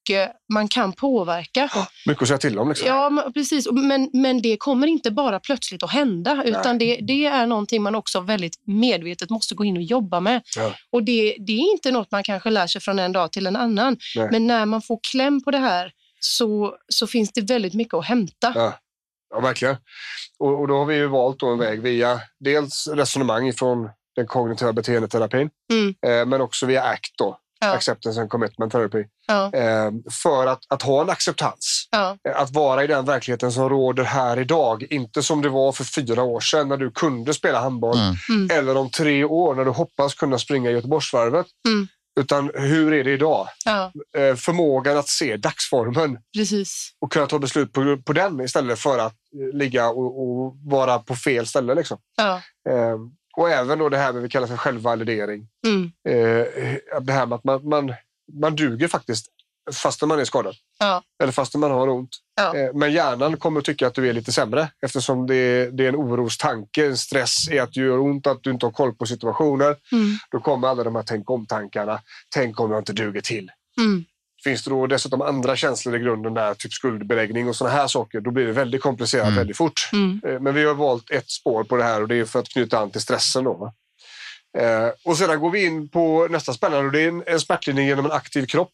man kan påverka. Mycket att säga till om. Liksom. Ja, men- precis. Men, men det kommer inte bara plötsligt att hända, utan det, det är någonting man också väldigt medvetet måste gå in och jobba med. Ja. Och det, det är inte något man kanske lär sig från en dag till en annan. Nej. Men när man får kläm på det här så, så finns det väldigt mycket att hämta. Ja. Verkligen. Och, och då har vi ju valt då en väg via dels resonemang från den kognitiva beteendeterapin, Mm. eh, men också via ACT, då, Ja. Acceptance and Commitment Therapy, Ja, eh, för att, att ha en acceptans. ja, Eh, Att vara i den verkligheten som råder här idag. Inte som det var för fyra år sedan när du kunde spela handboll. Mm. Mm. Eller om tre år när du hoppas kunna springa Göteborgsvarvet. Mm. Utan hur är det idag? ja, Eh, Förmågan att se dagsformen precis. och kunna ta beslut på, på den istället för att eh, ligga och, och vara på fel ställe. Liksom. Ja, Eh, och även då det här med vi kallar för självvalidering. mm, Eh, det här med att man, man, man duger faktiskt fastän man är skadad. ja, Eller fastän man har ont. Ja. Eh, men hjärnan kommer att tycka att du är lite sämre eftersom det är, det är en orostanke, en stress i att du gör ont, att du inte har koll på situationer. mm, Då kommer alla de här tänk om-tankarna. Tänk om jag inte duger till. mm, Finns det då dessutom andra känslor i grunden där, typ skuldbeläggning och sådana här saker, då blir det väldigt komplicerat Mm. väldigt fort. mm, Eh, Men vi har valt ett spår på det här och det är för att knyta an till stressen. Då? Eh, och sedan går vi in på nästa spännande och det är en, en smärtlindring genom en aktiv kropp.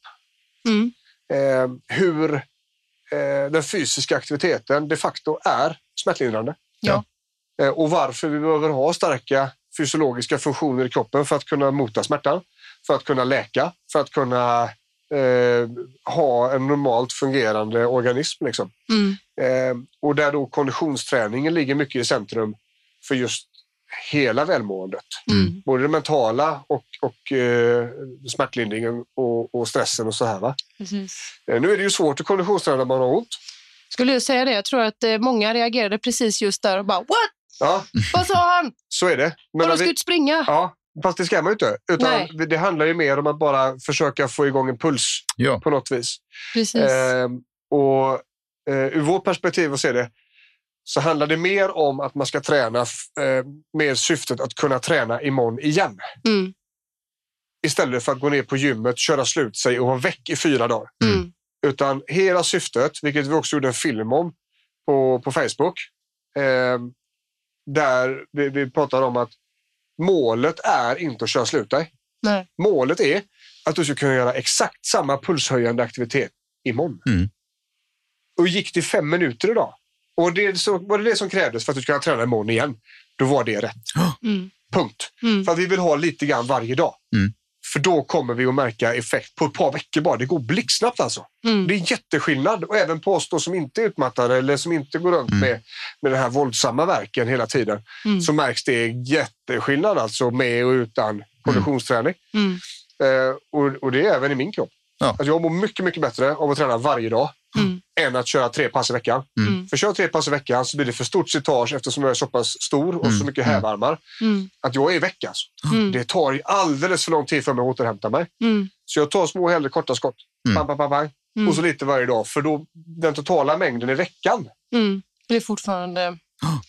Mm, Eh, hur eh, den fysiska aktiviteten de facto är smärtlindrande. Ja. Eh, och varför vi behöver ha starka fysiologiska funktioner i kroppen för att kunna mota smärtan, för att kunna läka, för att kunna eh, ha en normalt fungerande organism. Liksom. mm, Eh, och där då konditionsträningen ligger mycket i centrum för just hela välmåendet. mm. Både det mentala och, och eh, smärtlindringen och, och stressen och så här. Va? Eh, nu är det ju svårt att konditionsträna när man har ont. Skulle jag säga det? Jag tror att eh, många reagerade precis just där och bara “What? Ja, Vad sa han? så är det. Men Vadå, när ska vi, ut springa?” ja, fast det ska man ju inte. Utan Nej. det handlar ju mer om att bara försöka få igång en puls Ja. på något vis. Precis. Eh, och eh, ur vårt perspektiv att se det så handlar det mer om att man ska träna eh, med syftet att kunna träna imorgon igen. Mm, Istället för att gå ner på gymmet, köra slut sig och vara väck i fyra dagar. mm, Utan hela syftet, vilket vi också gjorde en film om på, på Facebook, eh, där vi, vi pratar om att målet är inte att köra slut dig. nej. Målet är att du ska kunna göra exakt samma pulshöjande aktivitet imorgon. Mm. Och gick det fem minuter idag och det så, var det det som krävdes för att du ska kunna träna imorgon igen, då var det rätt. Mm, Punkt. mm, För att vi vill ha lite grann varje dag. Mm. För då kommer vi att märka effekt på ett par veckor bara. Det går blixtsnabbt alltså. mm, Det är jätteskillnad. Och även på oss då som inte är utmattade eller som inte går runt Mm. med, med den här våldsamma verken hela tiden. mm, Så märks det jätteskillnad alltså med och utan konditionsträning. mm, Eh, och, och det är även i min kropp. Ja. Alltså jag mår mycket, mycket bättre av att träna varje dag mm, än att köra tre pass i veckan. mm, För kör tre pass i veckan så blir det för stort slitage eftersom jag är så pass stor och så Mm. mycket Mm. hävarmar mm, att jag är väck alltså. mm, Det tar alldeles för lång tid för mig att återhämta mig. mm, Så jag tar små hellre korta skott. Mm. Bang, bang, bang, bang. mm, Och så lite varje dag. För då den totala mängden i veckan mm. Det är fortfarande...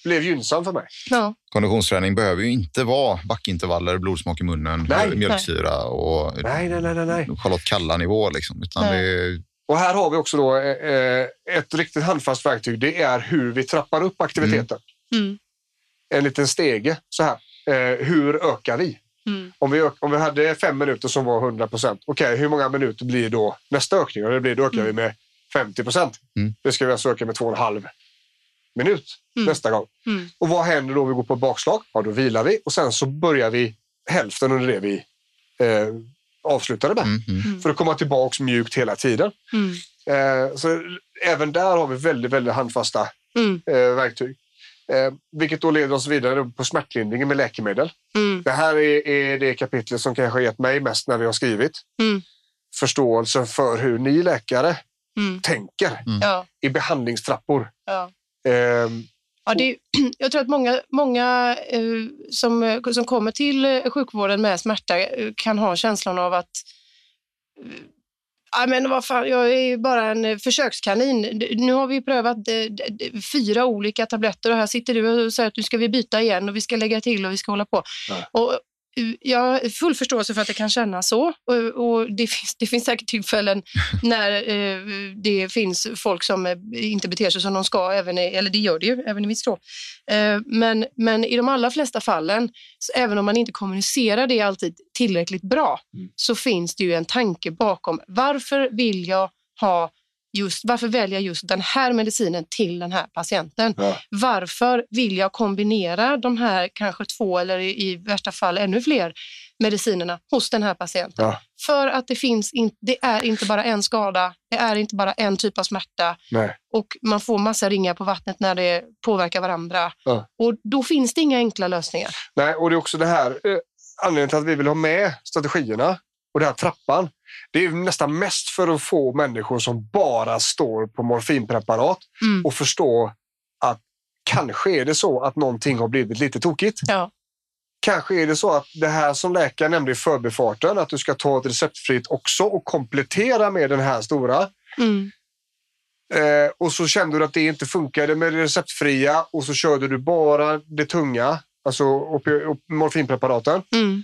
blev gynnsam för mig. Ja, Konditionsträning behöver ju inte vara backintervaller, blodsmak i munnen, Nej. mjölksyra och Nej, nej, nej, nej. Charlotte Kalla-nivå. Liksom, utan Nej. det Och här har vi också då, eh, eh, ett riktigt handfast verktyg. Det är hur vi trappar upp aktiviteten. mm, En liten stege så här. Eh, hur ökar vi? mm, Om vi, ök- om vi hade fem minuter som var 100 procent, okej, hur många minuter blir då nästa ökning? Och det blir, då ökar vi med 50 procent. Mm. Det ska vi alltså öka med två och en halv minut Mm. nästa gång. mm, Och vad händer då om vi går på ett bakslag? Ja, då vilar vi och sen så börjar vi hälften under det vi eh, avslutade med. mm, mm. För att komma tillbaks mjukt hela tiden. mm, Eh, så även där har vi väldigt, väldigt handfasta mm, eh, verktyg. Eh, vilket då leder oss vidare på smärtlindringen med läkemedel. Mm. Det här är, är det kapitlet som kanske har gett mig mest när vi har skrivit. Mm. Förståelse för hur ni läkare Mm. tänker i behandlingstrappor. ja. Ja, det, jag tror att många, många eh, som, eh, som kommer till eh, sjukvården med smärta kan ha känslan av att Ja, men vad fan, jag är ju bara en försökskanin. Nu har vi prövat fyra olika tabletter och här sitter du och säger att nu ska vi byta igen och vi ska lägga till och vi ska hålla på. Ja. Och jag har full förståelse för att det kan kännas så och, och det, finns, det finns säkert tillfällen när eh, det finns folk som eh, inte beter sig som de ska, även, i- eller det gör det ju, även i mitt skrå. Eh, men, men i de allra flesta fallen, även om man inte kommunicerar det alltid tillräckligt bra, så finns det ju en tanke bakom. Varför vill jag ha just, varför väljer jag just den här medicinen till den här patienten? Ja. Varför vill jag kombinera de här kanske två eller i, i värsta fall ännu fler medicinerna hos den här patienten? Ja. För att det finns in, det är inte bara en skada, det är inte bara en typ av smärta nej. och man får massa ringar på vattnet när det påverkar varandra. Ja. Och då finns det inga enkla lösningar. nej. Och det är också det här eh, anledningen till att vi vill ha med strategierna och den här trappan. Det är nästan mest för att få människor som bara står på morfinpreparat Mm. och förstå att kanske är det så att någonting har blivit lite tokigt. Ja. Kanske är det så att det här som läkaren nämnde i förbifarten, att du ska ta ett receptfritt också och komplettera med den här stora. Mm. Eh, och så kände du att det inte funkade med det receptfria och så körde du bara det tunga, alltså morfinpreparaten. Mm.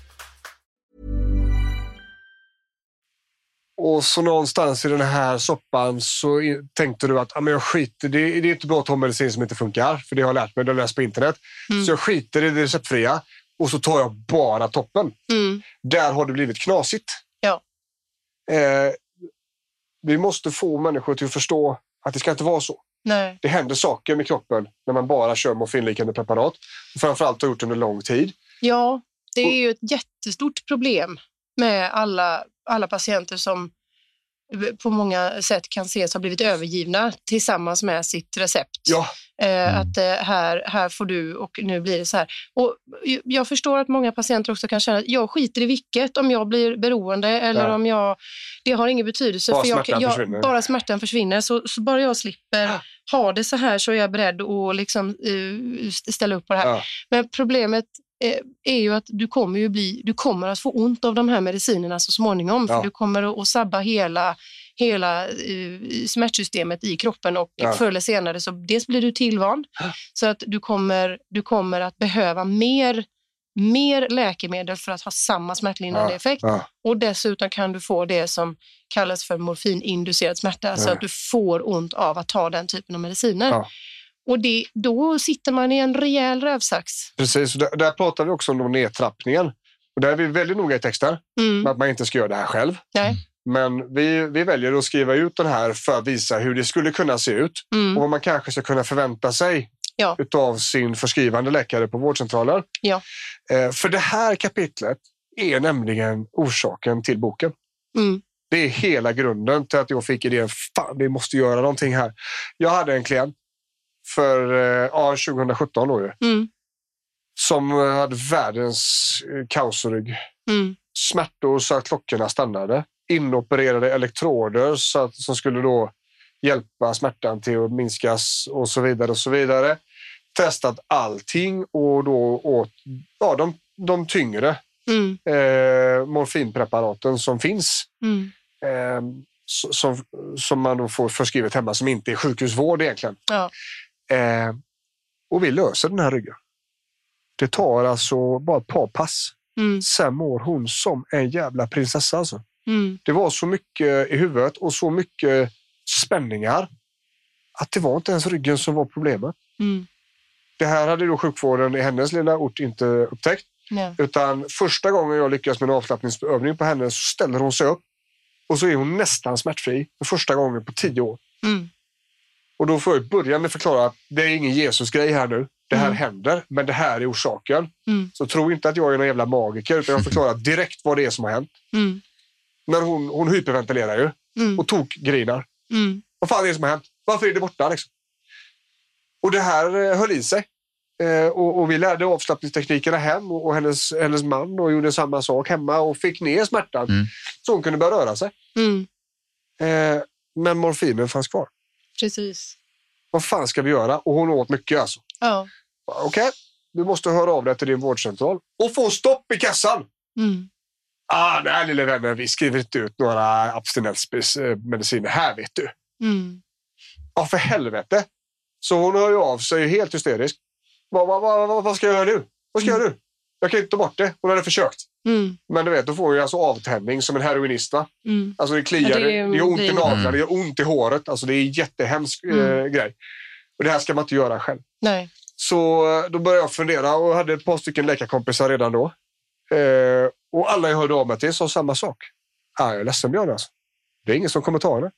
Och så någonstans i den här soppan så tänkte du att ah, men jag skiter, det, det är inte bra att ta medicin som inte funkar, för det har jag lärt mig, det har jag läst på internet. Så jag skiter i det receptfria och så tar jag bara toppen. Mm. Där har det blivit knasigt. Ja. Eh, vi måste få människor till att förstå att det ska inte vara så. Nej. Det händer saker med kroppen när man bara kör morfinliknande preparat. Och framförallt har gjort under lång tid. Ja, det är ju ett jättestort problem med alla, alla patienter som på många sätt kan ses ha blivit övergivna tillsammans med sitt recept. Ja, Eh, Att eh, här, här får du och nu blir det så här. Och jag förstår att många patienter också kan känna att jag skiter i vilket, om jag blir beroende eller Ja. om jag... Det har ingen betydelse. Bara för jag, smärtan jag, försvinner. Bara smärtan försvinner. Så, så bara jag slipper ha det så här så är jag beredd att liksom, eh, ställa upp på det här. Ja. Men problemet är ju att du kommer, ju bli, du kommer att få ont av de här medicinerna så småningom. Ja. För du kommer att, sabba hela, hela eh, smärtsystemet i kroppen och Ja. förr eller senare så dels blir du tillvand så att du kommer, du kommer att behöva mer, mer läkemedel för att ha samma smärtlindrande Ja. effekt. ja. Och dessutom kan du få det som kallas för morfininducerad smärta, så Ja. att du får ont av att ta den typen av mediciner. Och det, då sitter man i en rejäl rövsax. Precis, där, där pratar vi också om nedtrappningen. Och där är vi väldigt noga i texten Mm. med att man inte ska göra det här själv. Nej. Men vi, vi väljer att skriva ut den här för att visa hur det skulle kunna se ut Mm. och vad man kanske ska kunna förvänta sig Ja. utav sin förskrivande läkare på vårdcentralen. Ja. Eh, för det här kapitlet är nämligen orsaken till boken. Mm. Det är hela grunden till att jag fick idén, fan vi måste göra någonting här. Jag hade en klient för eh, ja, 2017 då ju, Mm. som eh, hade världens eh, kaosrygg. Mm. Smärtor så att klockorna stannade. Inopererade elektroder så att, som skulle då hjälpa smärtan till att minskas och så vidare. och så vidare. Testat allting och då åt ja, de, de tyngre Mm. eh, morfinpreparaten som finns. Mm. Eh, som, som man då får förskrivet hemma som inte är sjukhusvård egentligen. Ja. Eh, och vi löser den här ryggen. Det tar alltså bara ett par pass. Mm. Sen mår hon som en jävla prinsessa. Alltså. Mm. Det var så mycket i huvudet och så mycket spänningar att det var inte ens ryggen som var problemet. Mm. Det här hade då sjukvården i hennes lilla ort inte upptäckt. Ja. Utan första gången jag lyckas med en avslappningsövning på henne så ställer hon sig upp och så är hon nästan smärtfri för första gången på tio år. Mm. Och då får jag börja med att förklara att det är ingen Jesus-grej här nu. Det här Mm. händer, men det här är orsaken. Mm. Så tro inte att jag är någon jävla magiker, utan jag förklarar direkt vad det är som har hänt. Mm. Men hon, hon hyperventilerar ju Mm. och tokgrinar. Mm. Vad fan är det som har hänt? Varför är det borta? Liksom? Och det här eh, höll i sig. Eh, och, och vi lärde avslappningsteknikerna hem och, och hennes, hennes man och gjorde samma sak hemma och fick ner smärtan Mm. så hon kunde börja röra sig. Mm. Eh, men morfinen fanns kvar. Precis. Vad fan ska vi göra? Och hon åt mycket alltså. Ja. Okej, du måste höra av dig till din vårdcentral och få stopp i kassan. Mm. Ah, nej, lille vännen, vi skriver inte ut några abstinensmediciner här, vet du. Mm. Ja, för helvete. Så hon hör ju av sig helt hysterisk. Vad, vad, vad, vad, vad ska jag göra nu? Vad ska jag göra nu? Jag kan inte ta bort det. Hon hade försökt. Mm. Men du vet, då får ju alltså avtändning som en heroinist. Va? Mm. Alltså det kliar, Ja, det, det är- det gör ont i det är- naglarna, Mm. det gör ont i håret. Alltså det är en jättehemsk eh, Mm. grej. Och det här ska man inte göra själv. Nej. Så eh, då började jag fundera och hade ett par stycken läkarkompisar redan då. Eh, och alla jag hörde av mig till sa samma sak. Ah, jag är ledsen Björn alltså. Det är ingen som kommer ta henne.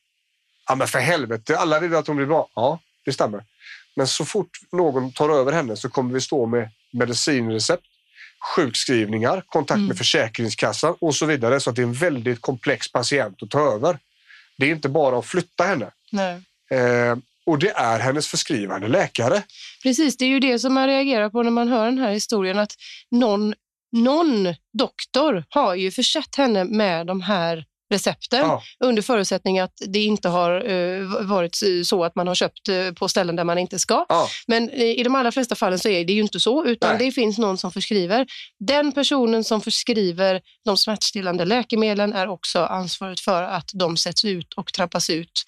Ja, men för helvete, alla vill att hon blir bra. Ja, det stämmer. Men så fort någon tar över henne så kommer vi stå med medicinrecept, sjukskrivningar, kontakt Mm. med Försäkringskassan och så vidare. Så att det är en väldigt komplex patient att ta över. Det är inte bara att flytta henne. Eh, och det är hennes förskrivande läkare. Precis, det är ju det som man reagerar på när man hör den här historien. Att någon, någon doktor har ju försett henne med de här recepten Ja. under förutsättning att det inte har eh, varit så att man har köpt eh, på ställen där man inte ska. Ja. Men eh, i de allra flesta fallen så är det ju inte så, utan Nej. det finns någon som förskriver. Den personen som förskriver de smärtstillande läkemedlen är också ansvaret för att de sätts ut och trappas ut.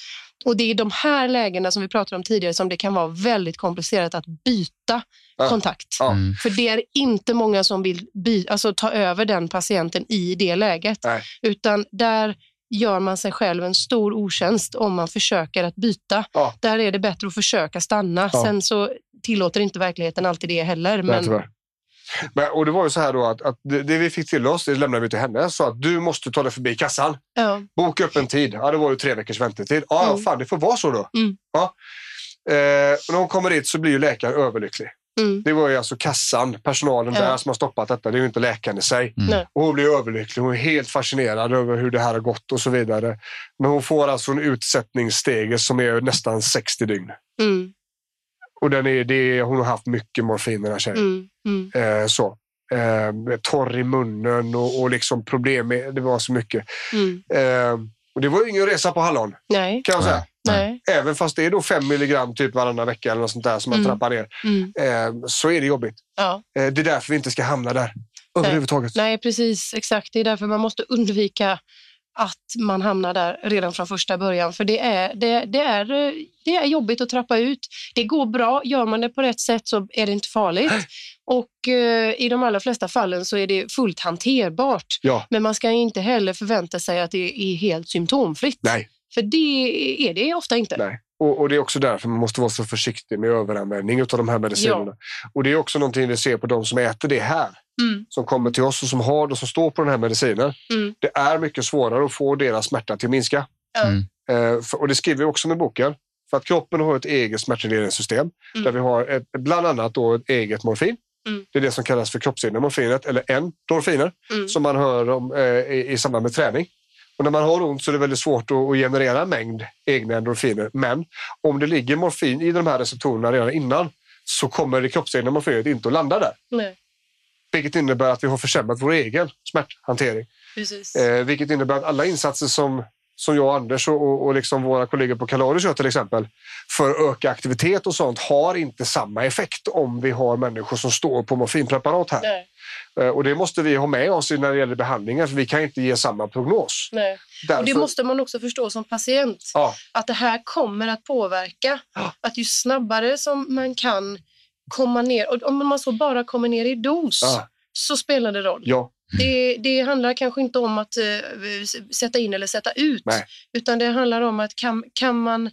Och det är i de här lägena som vi pratade om tidigare som det kan vara väldigt komplicerat att byta Ja. kontakt. Ja. Mm. För det är inte många som vill by- alltså, ta över den patienten i det läget. Nej. Utan där gör man sig själv en stor otjänst om man försöker att byta. Ja. Där är det bättre att försöka stanna. Sen så tillåter inte verkligheten alltid det heller. Men. Men, och det var ju så här då att, att det, det vi fick till oss, det lämnade vi till henne. Så att du måste ta dig förbi kassan. ja, Boka upp en tid. Ja, det var ju tre veckors väntetid. Ja, Mm. ja fan det får vara så då. Mm. Ja. Eh, och när hon kommer dit så blir ju läkaren överlycklig. mm, Det var ju alltså kassan, personalen Ja. där som har stoppat detta. Det är ju inte läkaren i sig. Mm. Och hon blir överlycklig. Hon är helt fascinerad över hur det här har gått och så vidare. Men hon får alltså en utsättningsstege som är nästan 60 dygn. mm, Och den är, det är, hon har haft mycket morfin den här tjejen. mm, mm, Eh, så. Eh, torr i munnen och, och liksom problem med, det var så mycket. mm. Eh, och det var ju ingen resa på hallon Nej, kan jag säga. nej. Även fast det är då fem milligram typ varannan vecka eller något sånt där som man Mm. trappar ner. Mm, Eh, så är det jobbigt. ja. Eh, det är därför vi inte ska hamna där överhuvudtaget. Nej, precis. Exakt. Det är därför man måste undvika att man hamnar där redan från första början. För det är, det, det är, det är jobbigt att trappa ut. Det går bra. Gör man det på rätt sätt så är det inte farligt. Och eh, i de allra flesta fallen så är det fullt hanterbart. Ja, Men man ska inte heller förvänta sig att det är helt symptomfritt. nej, För det är det ofta inte. nej. Och, och det är också därför man måste vara så försiktig med överanvändning av de här medicinerna. Och det är också någonting vi ser på de som äter det här. Mm, Som kommer till oss och som har och som står på den här medicinen. mm, Det är mycket svårare att få deras smärta till att minska. Mm. Eh, för, och det skriver vi också med boken. För att kroppen har ett eget smärtregleringssystem Mm. där vi har ett, bland annat då ett eget morfin. Mm. Det är det som kallas för kroppsegna morfinet eller endorfiner mm, som man hör om eh, i, i samband med träning. Och när man har ont så är det väldigt svårt att, att generera en mängd egna endorfiner. Men om det ligger morfin i de här receptorerna redan innan så kommer det kroppsegna morfinet inte att landa där. nej, Vilket innebär att vi har försämrat vår egen smärthantering. precis. Eh, vilket innebär att alla insatser som som jag Anders och, och, liksom våra kollegor på Kalarius gör till exempel, för att öka aktivitet och sånt har inte samma effekt om vi har människor som står på morfinpreparat här. Nej, Eh, Och det måste vi ha med oss när det gäller behandlingar, för vi kan inte ge samma prognos. nej. Därför, Och det måste man också förstå som patient. ja, att det här kommer att påverka. Ja. Att ju snabbare som man kan komma ner, och om man så bara kommer ner i dos, Ja. så spelar det roll. ja, Det, det handlar kanske inte om att s- sätta in eller sätta ut, Nej. utan det handlar om att kan, kan man eh,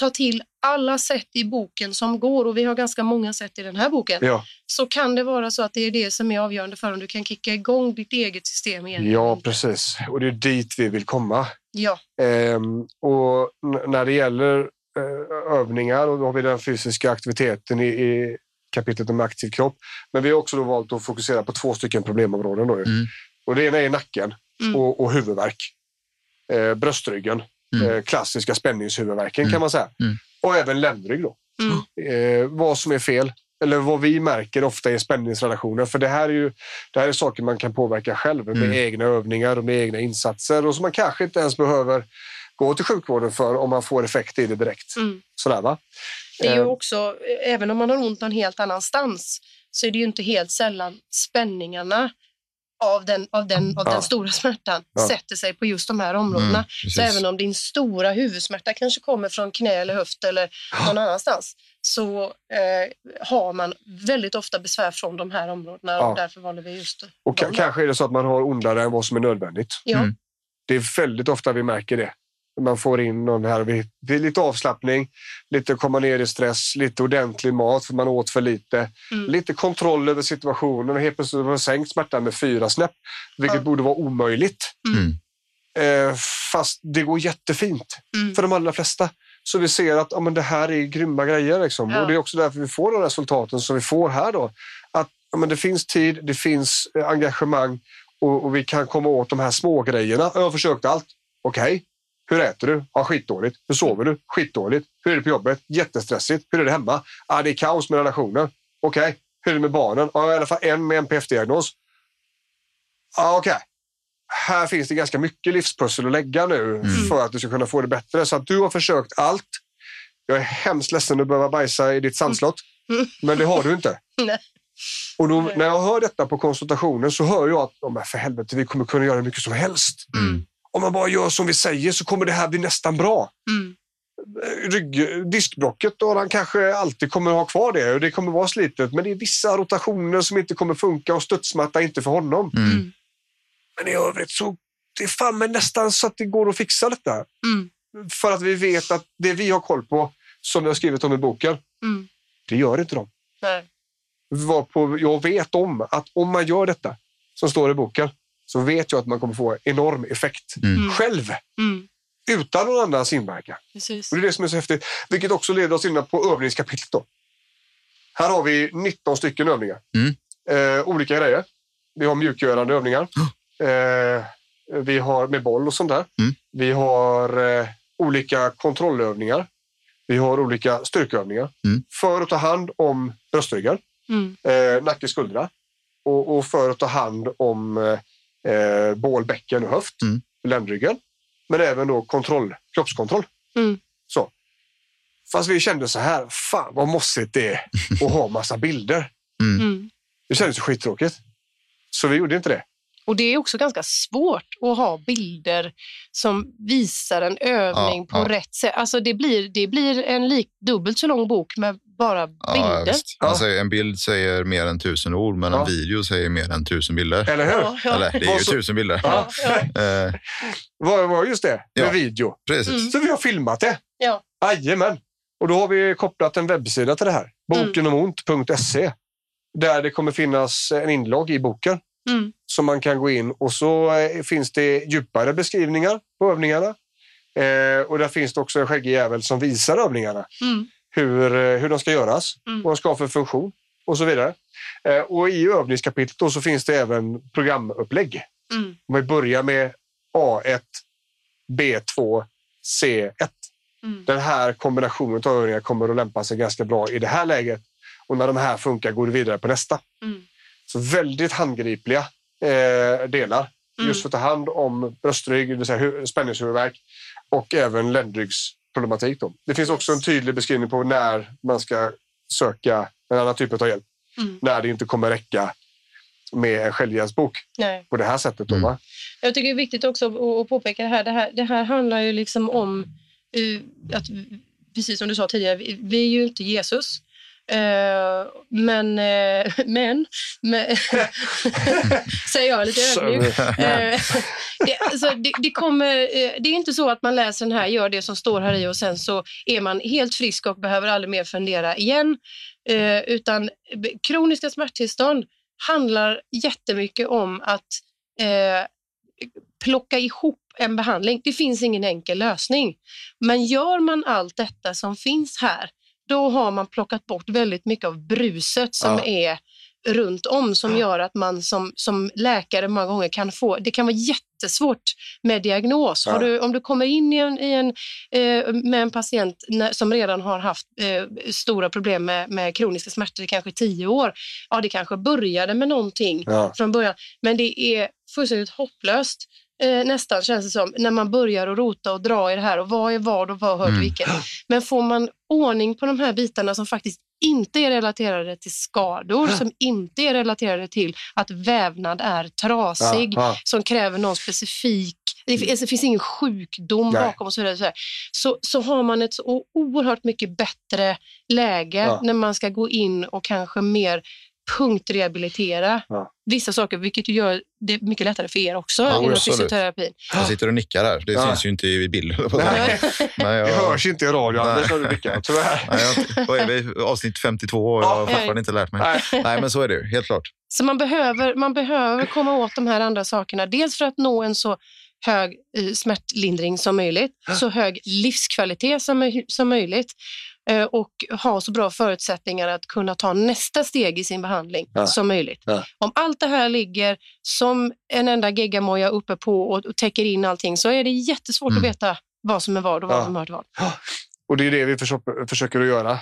ta till alla sätt i boken som går, och vi har ganska många sätt i den här boken, ja, så kan det vara så att det är det som är avgörande för om du kan kicka igång ditt eget system igen. ja, precis. Och det är dit vi vill komma. Ja, Ehm, och när det gäller övningar, och då har vi den fysiska aktiviteten i, i kapitlet om aktiv kropp. Men vi har också då valt att fokusera på två stycken problemområden. Då. ju. Mm. Och det ena är nacken Mm. och, och huvudvärk. Eh, bröstryggen, Mm. eh, klassiska spänningshuvudvärken Mm. kan man säga. Mm. Och även ländrygg. Då. Mm. Eh, vad som är fel, eller vad vi märker ofta är spänningsrelationer. För det här är ju det här är saker man kan påverka själv med Mm. egna övningar och med egna insatser och som man kanske inte ens behöver gå till sjukvården för om man får effekt i det direkt. Mm. Sådär, va? Det är ju Eh, också, även om man har ont någon helt annanstans, så är det ju inte helt sällan spänningarna av den, av den, av Ja. den stora smärtan Ja. sätter sig på just de här områdena. Mm, så även om din stora huvudsmärta kanske kommer från knä eller höft eller någon annanstans, så eh, har man väldigt ofta besvär från de här områdena Ja. och därför valde vi just Och kanske är det så att man har ondare än vad som är nödvändigt. Ja, Mm. Det är väldigt ofta vi märker det. Man får in någon här. vi- Det är lite avslappning, lite komma ner i stress, lite ordentlig mat för man åt för lite. Mm. Lite kontroll över situationen och helt plötsligt har man sänkt smärtan med fyra snäpp, vilket Ja. borde vara omöjligt. Mm. Eh, fast det går jättefint Mm. för de allra flesta. Så vi ser att ja, men det här är grymma grejer. Liksom. Ja. Och det är också därför vi får de resultaten som vi får här. Då. Att ja, men det finns tid, det finns eh, engagemang och, och vi kan komma åt de här små grejerna. Jag har försökt allt. Okej, hur äter du? Ja, skitdåligt. Hur sover du? Skitdåligt. Hur är det på jobbet? Jättestressigt. Hur är det hemma? Ja, det är kaos med relationer. Okej, hur är det med barnen? Ja, i alla fall en med NPF-diagnos. Ja, okej. Här finns det ganska mycket livspussel att lägga nu för att du ska kunna få det bättre. Så att du har försökt allt. Jag är hemskt ledsen att behöva bajsa i ditt sandslott, Mm. men det har du inte. Nej. Och då, när jag hör detta på konsultationen så hör jag att oh, för helvete, vi kommer kunna göra hur mycket som helst. Mm. Om man bara gör som vi säger så kommer det här bli nästan bra. Mm. Rygg, diskbrocket, då han kanske alltid kommer ha kvar det och det kommer vara slitet. Men det är vissa rotationer som inte kommer funka och studsmatta inte för honom. Mm. Men i övrigt så det är fan med nästan så att det går att fixa detta. Mm. För att vi vet att det vi har koll på, som vi har skrivit om i boken, Mm. det gör inte de. Nej. Varpå jag vet om att om man gör detta som står i boken så vet jag att man kommer få enorm effekt Mm. själv Mm. utan någon annans inverkan. Precis. Och det är det som är så häftigt, vilket också leder oss in på övningskapitlet. Då. Här har vi 19 stycken övningar. Mm. Eh, olika grejer. Vi har mjukgörande övningar. Eh, vi har med boll och sånt där. Mm. Vi har eh, olika kontrollövningar. Vi har olika styrkeövningar Mm. för att ta hand om bröstryggar, Mm. eh, nacke, skuldra och, och för att ta hand om eh, bål, bäcken och höft, Mm. ländryggen. Men även då kontroll, kroppskontroll. Mm. Så. Fast vi kände så här, fan vad mossigt det är att ha massa bilder. Mm. Det kändes ju skittråkigt. Så vi gjorde inte det. Och det är också ganska svårt att ha bilder som visar en övning Ja, på ja. rätt sätt. Alltså det blir, det blir en lik, dubbelt så lång bok med bara bilder. Ja. Alltså, en bild säger mer än tusen ord, men Ja. en video säger mer än tusen bilder. Eller hur? Ja, ja. Eller, det är ju så- tusen bilder. Ja. Ja, Eh, Var, just det, med Ja. video. precis. Mm. Så vi har filmat det. Ja. Jajamän. Och då har vi kopplat en webbsida till det här. Bokenomont.se. Där det kommer finnas en inlogg i boken. Mm. som man kan gå in och så eh, finns det djupare beskrivningar på övningarna. Eh, och där finns det också en skäggig jävel som visar övningarna. Mm. Hur, eh, hur de ska göras, Mm. vad de ska ha för funktion och så vidare. Eh, och i övningskapitlet då så finns det även programupplägg. Mm. Om vi börjar med A1, B2, C1. Mm. Den här kombinationen av övningar kommer att lämpa sig ganska bra i det här läget. Och när de här funkar går du vidare på nästa. Mm. Så väldigt handgripliga eh, delar Mm. just för att ta hand om bröstrygg, det vill säga hu- spänningshuvudvärk och även ländryggsproblematik. Då. Det finns också en tydlig beskrivning på när man ska söka en annan typ av hjälp. Mm. När det inte kommer räcka med en självhjälpsbok Nej. på det här sättet. Då, Mm. va? Jag tycker det är viktigt också att, att påpeka det här. Det här, det här handlar ju liksom om eh, att, precis som du sa tidigare, vi, vi är ju inte Jesus. Eh, men, eh, men, men säger jag lite Så- ödmjuk. Eh, det, alltså, det, det, kommer, det är inte så att man läser den här, gör det som står här i och sen så är man helt frisk och behöver aldrig mer fundera igen. Utan kroniska smärttillstånd handlar jättemycket om att plocka ihop en behandling. Det finns ingen enkel lösning. Men gör man allt detta som finns här, då har man plockat bort väldigt mycket av bruset som Ja. är runt om som gör att man som, som läkare många gånger kan få, det kan vara jättesvårt med diagnos. Ja. Du, om du kommer in i en, i en, eh, med en patient när, som redan har haft eh, stora problem med, med kroniska smärtor i kanske tio år, ja det kanske började med någonting Ja. från början. Men det är fullständigt hopplöst eh, nästan känns det som när man börjar att rota och dra i det här och vad är vad och vad hör till Mm. vilket. Men får man ordning på de här bitarna som faktiskt inte är relaterade till skador, som inte är relaterade till att vävnad är trasig, Ja, ja. som kräver någon specifik det finns, det finns ingen sjukdom Nej. bakom och så vidare. Så, så, så har man ett så oerhört mycket bättre läge Ja. när man ska gå in och kanske mer punktrehabilitera Ja. vissa saker, vilket ju gör det mycket lättare för er också Ja, inom fysioterapin. Jag sitter och nickar här. Det Ja. syns ju inte i bild. Nej. Nej, jag, Det hörs inte i radio. Anders, när du nickar. Tyvärr. Nej, jag, vad är vi? Avsnitt 52 och jag har fortfarande inte lärt mig. Nej. Nej, men så är det ju. Helt klart. Så man behöver, man behöver komma åt de här andra sakerna. Dels för att nå en så hög eh, smärtlindring som möjligt, så hög livskvalitet som, som möjligt och ha så bra förutsättningar att kunna ta nästa steg i sin behandling Ja. som möjligt. Ja. Om allt det här ligger som en enda geggamoja uppe på och, och täcker in allting så är det jättesvårt Mm. att veta vad som är vad och vad Ja. som hör till vad. Och det är det vi försöker, försöker att göra med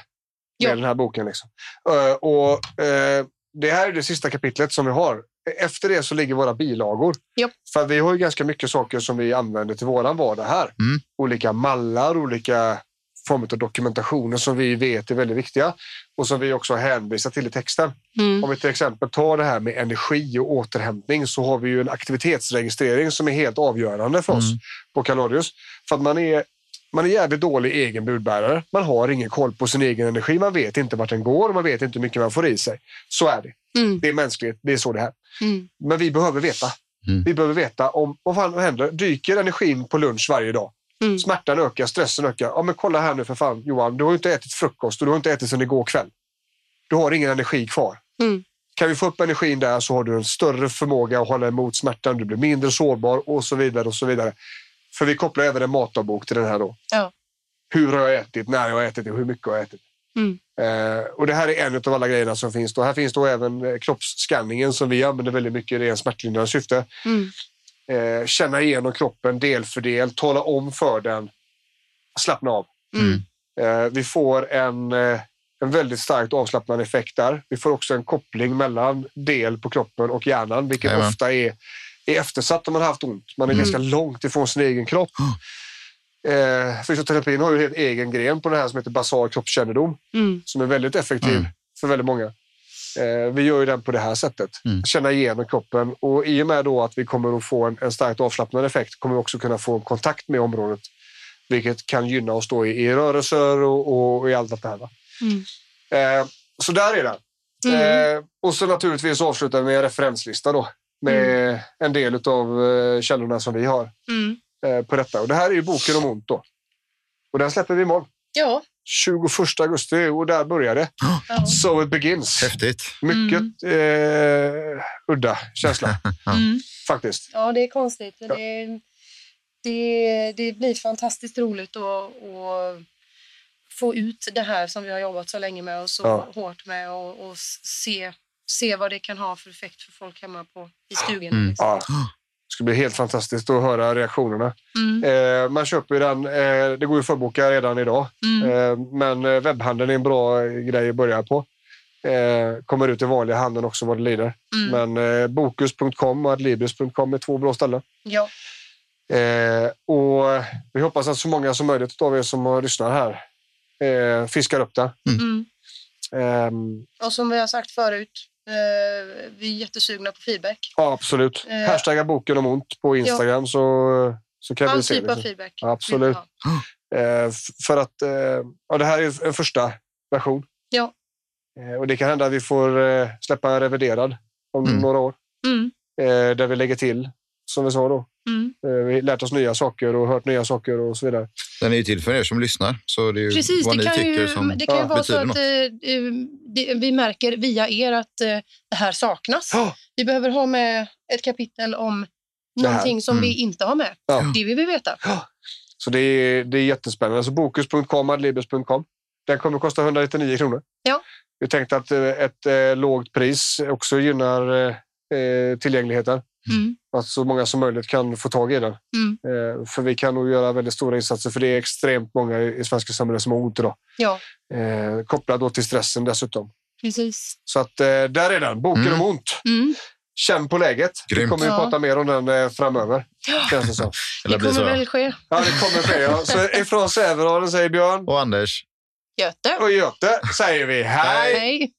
Ja. den här boken. Liksom. Eh, och, eh, det här är det sista kapitlet som vi har. Efter det så ligger våra bilagor. Ja. För vi har ju ganska mycket saker som vi använder till våran vardag här. Mm. Olika mallar, olika former av dokumentationer som vi vet är väldigt viktiga och som vi också hänvisar till i texten. Mm. Om vi till exempel tar det här med energi och återhämtning så har vi ju en aktivitetsregistrering som är helt avgörande för oss Mm. på Kalorius. För att man är, man är jävligt dålig egen budbärare. Man har ingen koll på sin egen energi. Man vet inte vart den går och man vet inte hur mycket man får i sig. Så är det. Mm. Det är mänskligt. Det är så det är. Mm. Men vi behöver veta. Mm. Vi behöver veta om vad fan händer. Dyker energin på lunch varje dag? Mm. Smärtan ökar, stressen ökar. Ja, men kolla här nu för fan Johan. Du har inte ätit frukost och du har inte ätit sedan igår kväll. Du har ingen energi kvar. Mm. Kan vi få upp energin där så har du en större förmåga att hålla emot smärtan. Du blir mindre sårbar och så vidare och så vidare. För vi kopplar även en matdagbok till den här då. Ja. Hur har jag ätit? När jag har ätit? och Hur mycket har jag ätit? Mm. Eh, och det här är en av alla grejerna som finns. Då. Här finns då även eh, kroppsskanningen som vi använder väldigt mycket i en smärtlindrande syfte. Mm. Eh, känna igenom kroppen del för del, tala om för den, slappna av. Mm. Eh, vi får en, eh, en väldigt starkt avslappnande effekt där. Vi får också en koppling mellan del på kroppen och hjärnan, vilket Jajamän. ofta är, är eftersatt om man har haft ont. Man är Mm. ganska långt ifrån sin egen kropp. Eh, fysioterapin har ju en helt egen gren på det här som heter basal kroppskännedom Mm. som är väldigt effektiv Mm. för väldigt många. Eh, vi gör ju den på det här sättet. Mm. Känna igenom kroppen och i och med då att vi kommer att få en, en starkt avslappnande effekt kommer vi också kunna få en kontakt med området. Vilket kan gynna oss då i, i rörelser och, och, och i allt det här. Va? Mm. Eh, så där är det. Mm. Eh, och så naturligtvis avslutar vi med en referenslista då. Med en del av eh, källorna som vi har Mm. eh, på detta. Och det här är ju boken om ont då. Och den släpper vi imorgon. Ja. 21 augusti och där börjar det. ja. So it begins. Häftigt. Mycket eh, udda känsla Mm. faktiskt. Ja, det är konstigt. men Det, det, det blir fantastiskt roligt att, att få ut det här som vi har jobbat så länge med och så Ja. hårt med och, och se, se vad det kan ha för effekt för folk hemma på, i stugan. Mm. Liksom. Ja. Det ska bli helt fantastiskt att höra reaktionerna. Mm. Eh, man köper den, eh, det går ju att förboka redan idag. Mm. Eh, men webbhandeln är en bra grej att börja på. Kommer ut i vanliga handeln också vad det lider. Mm. Men Bokus.com och Adlibrius.com är två bra ställen. Ja. Och vi hoppas att så många som möjligt av er som har lyssnat här fiskar upp det. Mm. Ehm, Och som vi har sagt förut, vi är jättesugna på feedback. ja, absolut. Eh. Hashtagga boken om ont på Instagram så, så kan vi All se typ det. av feedback. Absolut. vi. Eh, för att eh, ja, det här är en första version. Ja. Eh, och det kan hända att vi får eh, släppa en reviderad om Mm. några år. Mm. Eh, där vi lägger till, som vi sa då. Mm. Eh, vi har lärt oss nya saker och hört nya saker och så vidare. Den är ju till för er som lyssnar. Så det är ju Precis, vad det ni kan tycker ju, som det kan ju ja, vara så betyder att något. eh, eh, det, vi märker via er att det här saknas. Ja. Vi behöver ha med ett kapitel om någonting som Mm. vi inte har med. Ja. Det vill vi veta. Så det är, det är jättespännande. Så Bokus.com, Adlibris.com. Den kommer att kosta 199 kronor. Ja. Vi tänkte att ett eh, lågt pris också gynnar eh, tillgängligheten. Mm. Att så många som möjligt kan få tag i den. Mm. Eh, för vi kan nog göra väldigt stora insatser för det är extremt många i svenska samhället som har ont idag. Ja, Eh, kopplat då till stressen dessutom. precis. Så att eh, där är den. Boken Mm. om ont. Mm. Känn på läget. Vi Grymt. kommer ju Ja. prata mer om den eh, framöver. Känns det som. Eller Det blir kommer så. väl ske. Ja, det kommer ske. Ja. Så ifrån Sävedalen säger Björn Och Anders, Göte. och Göte säger vi hej. Hej.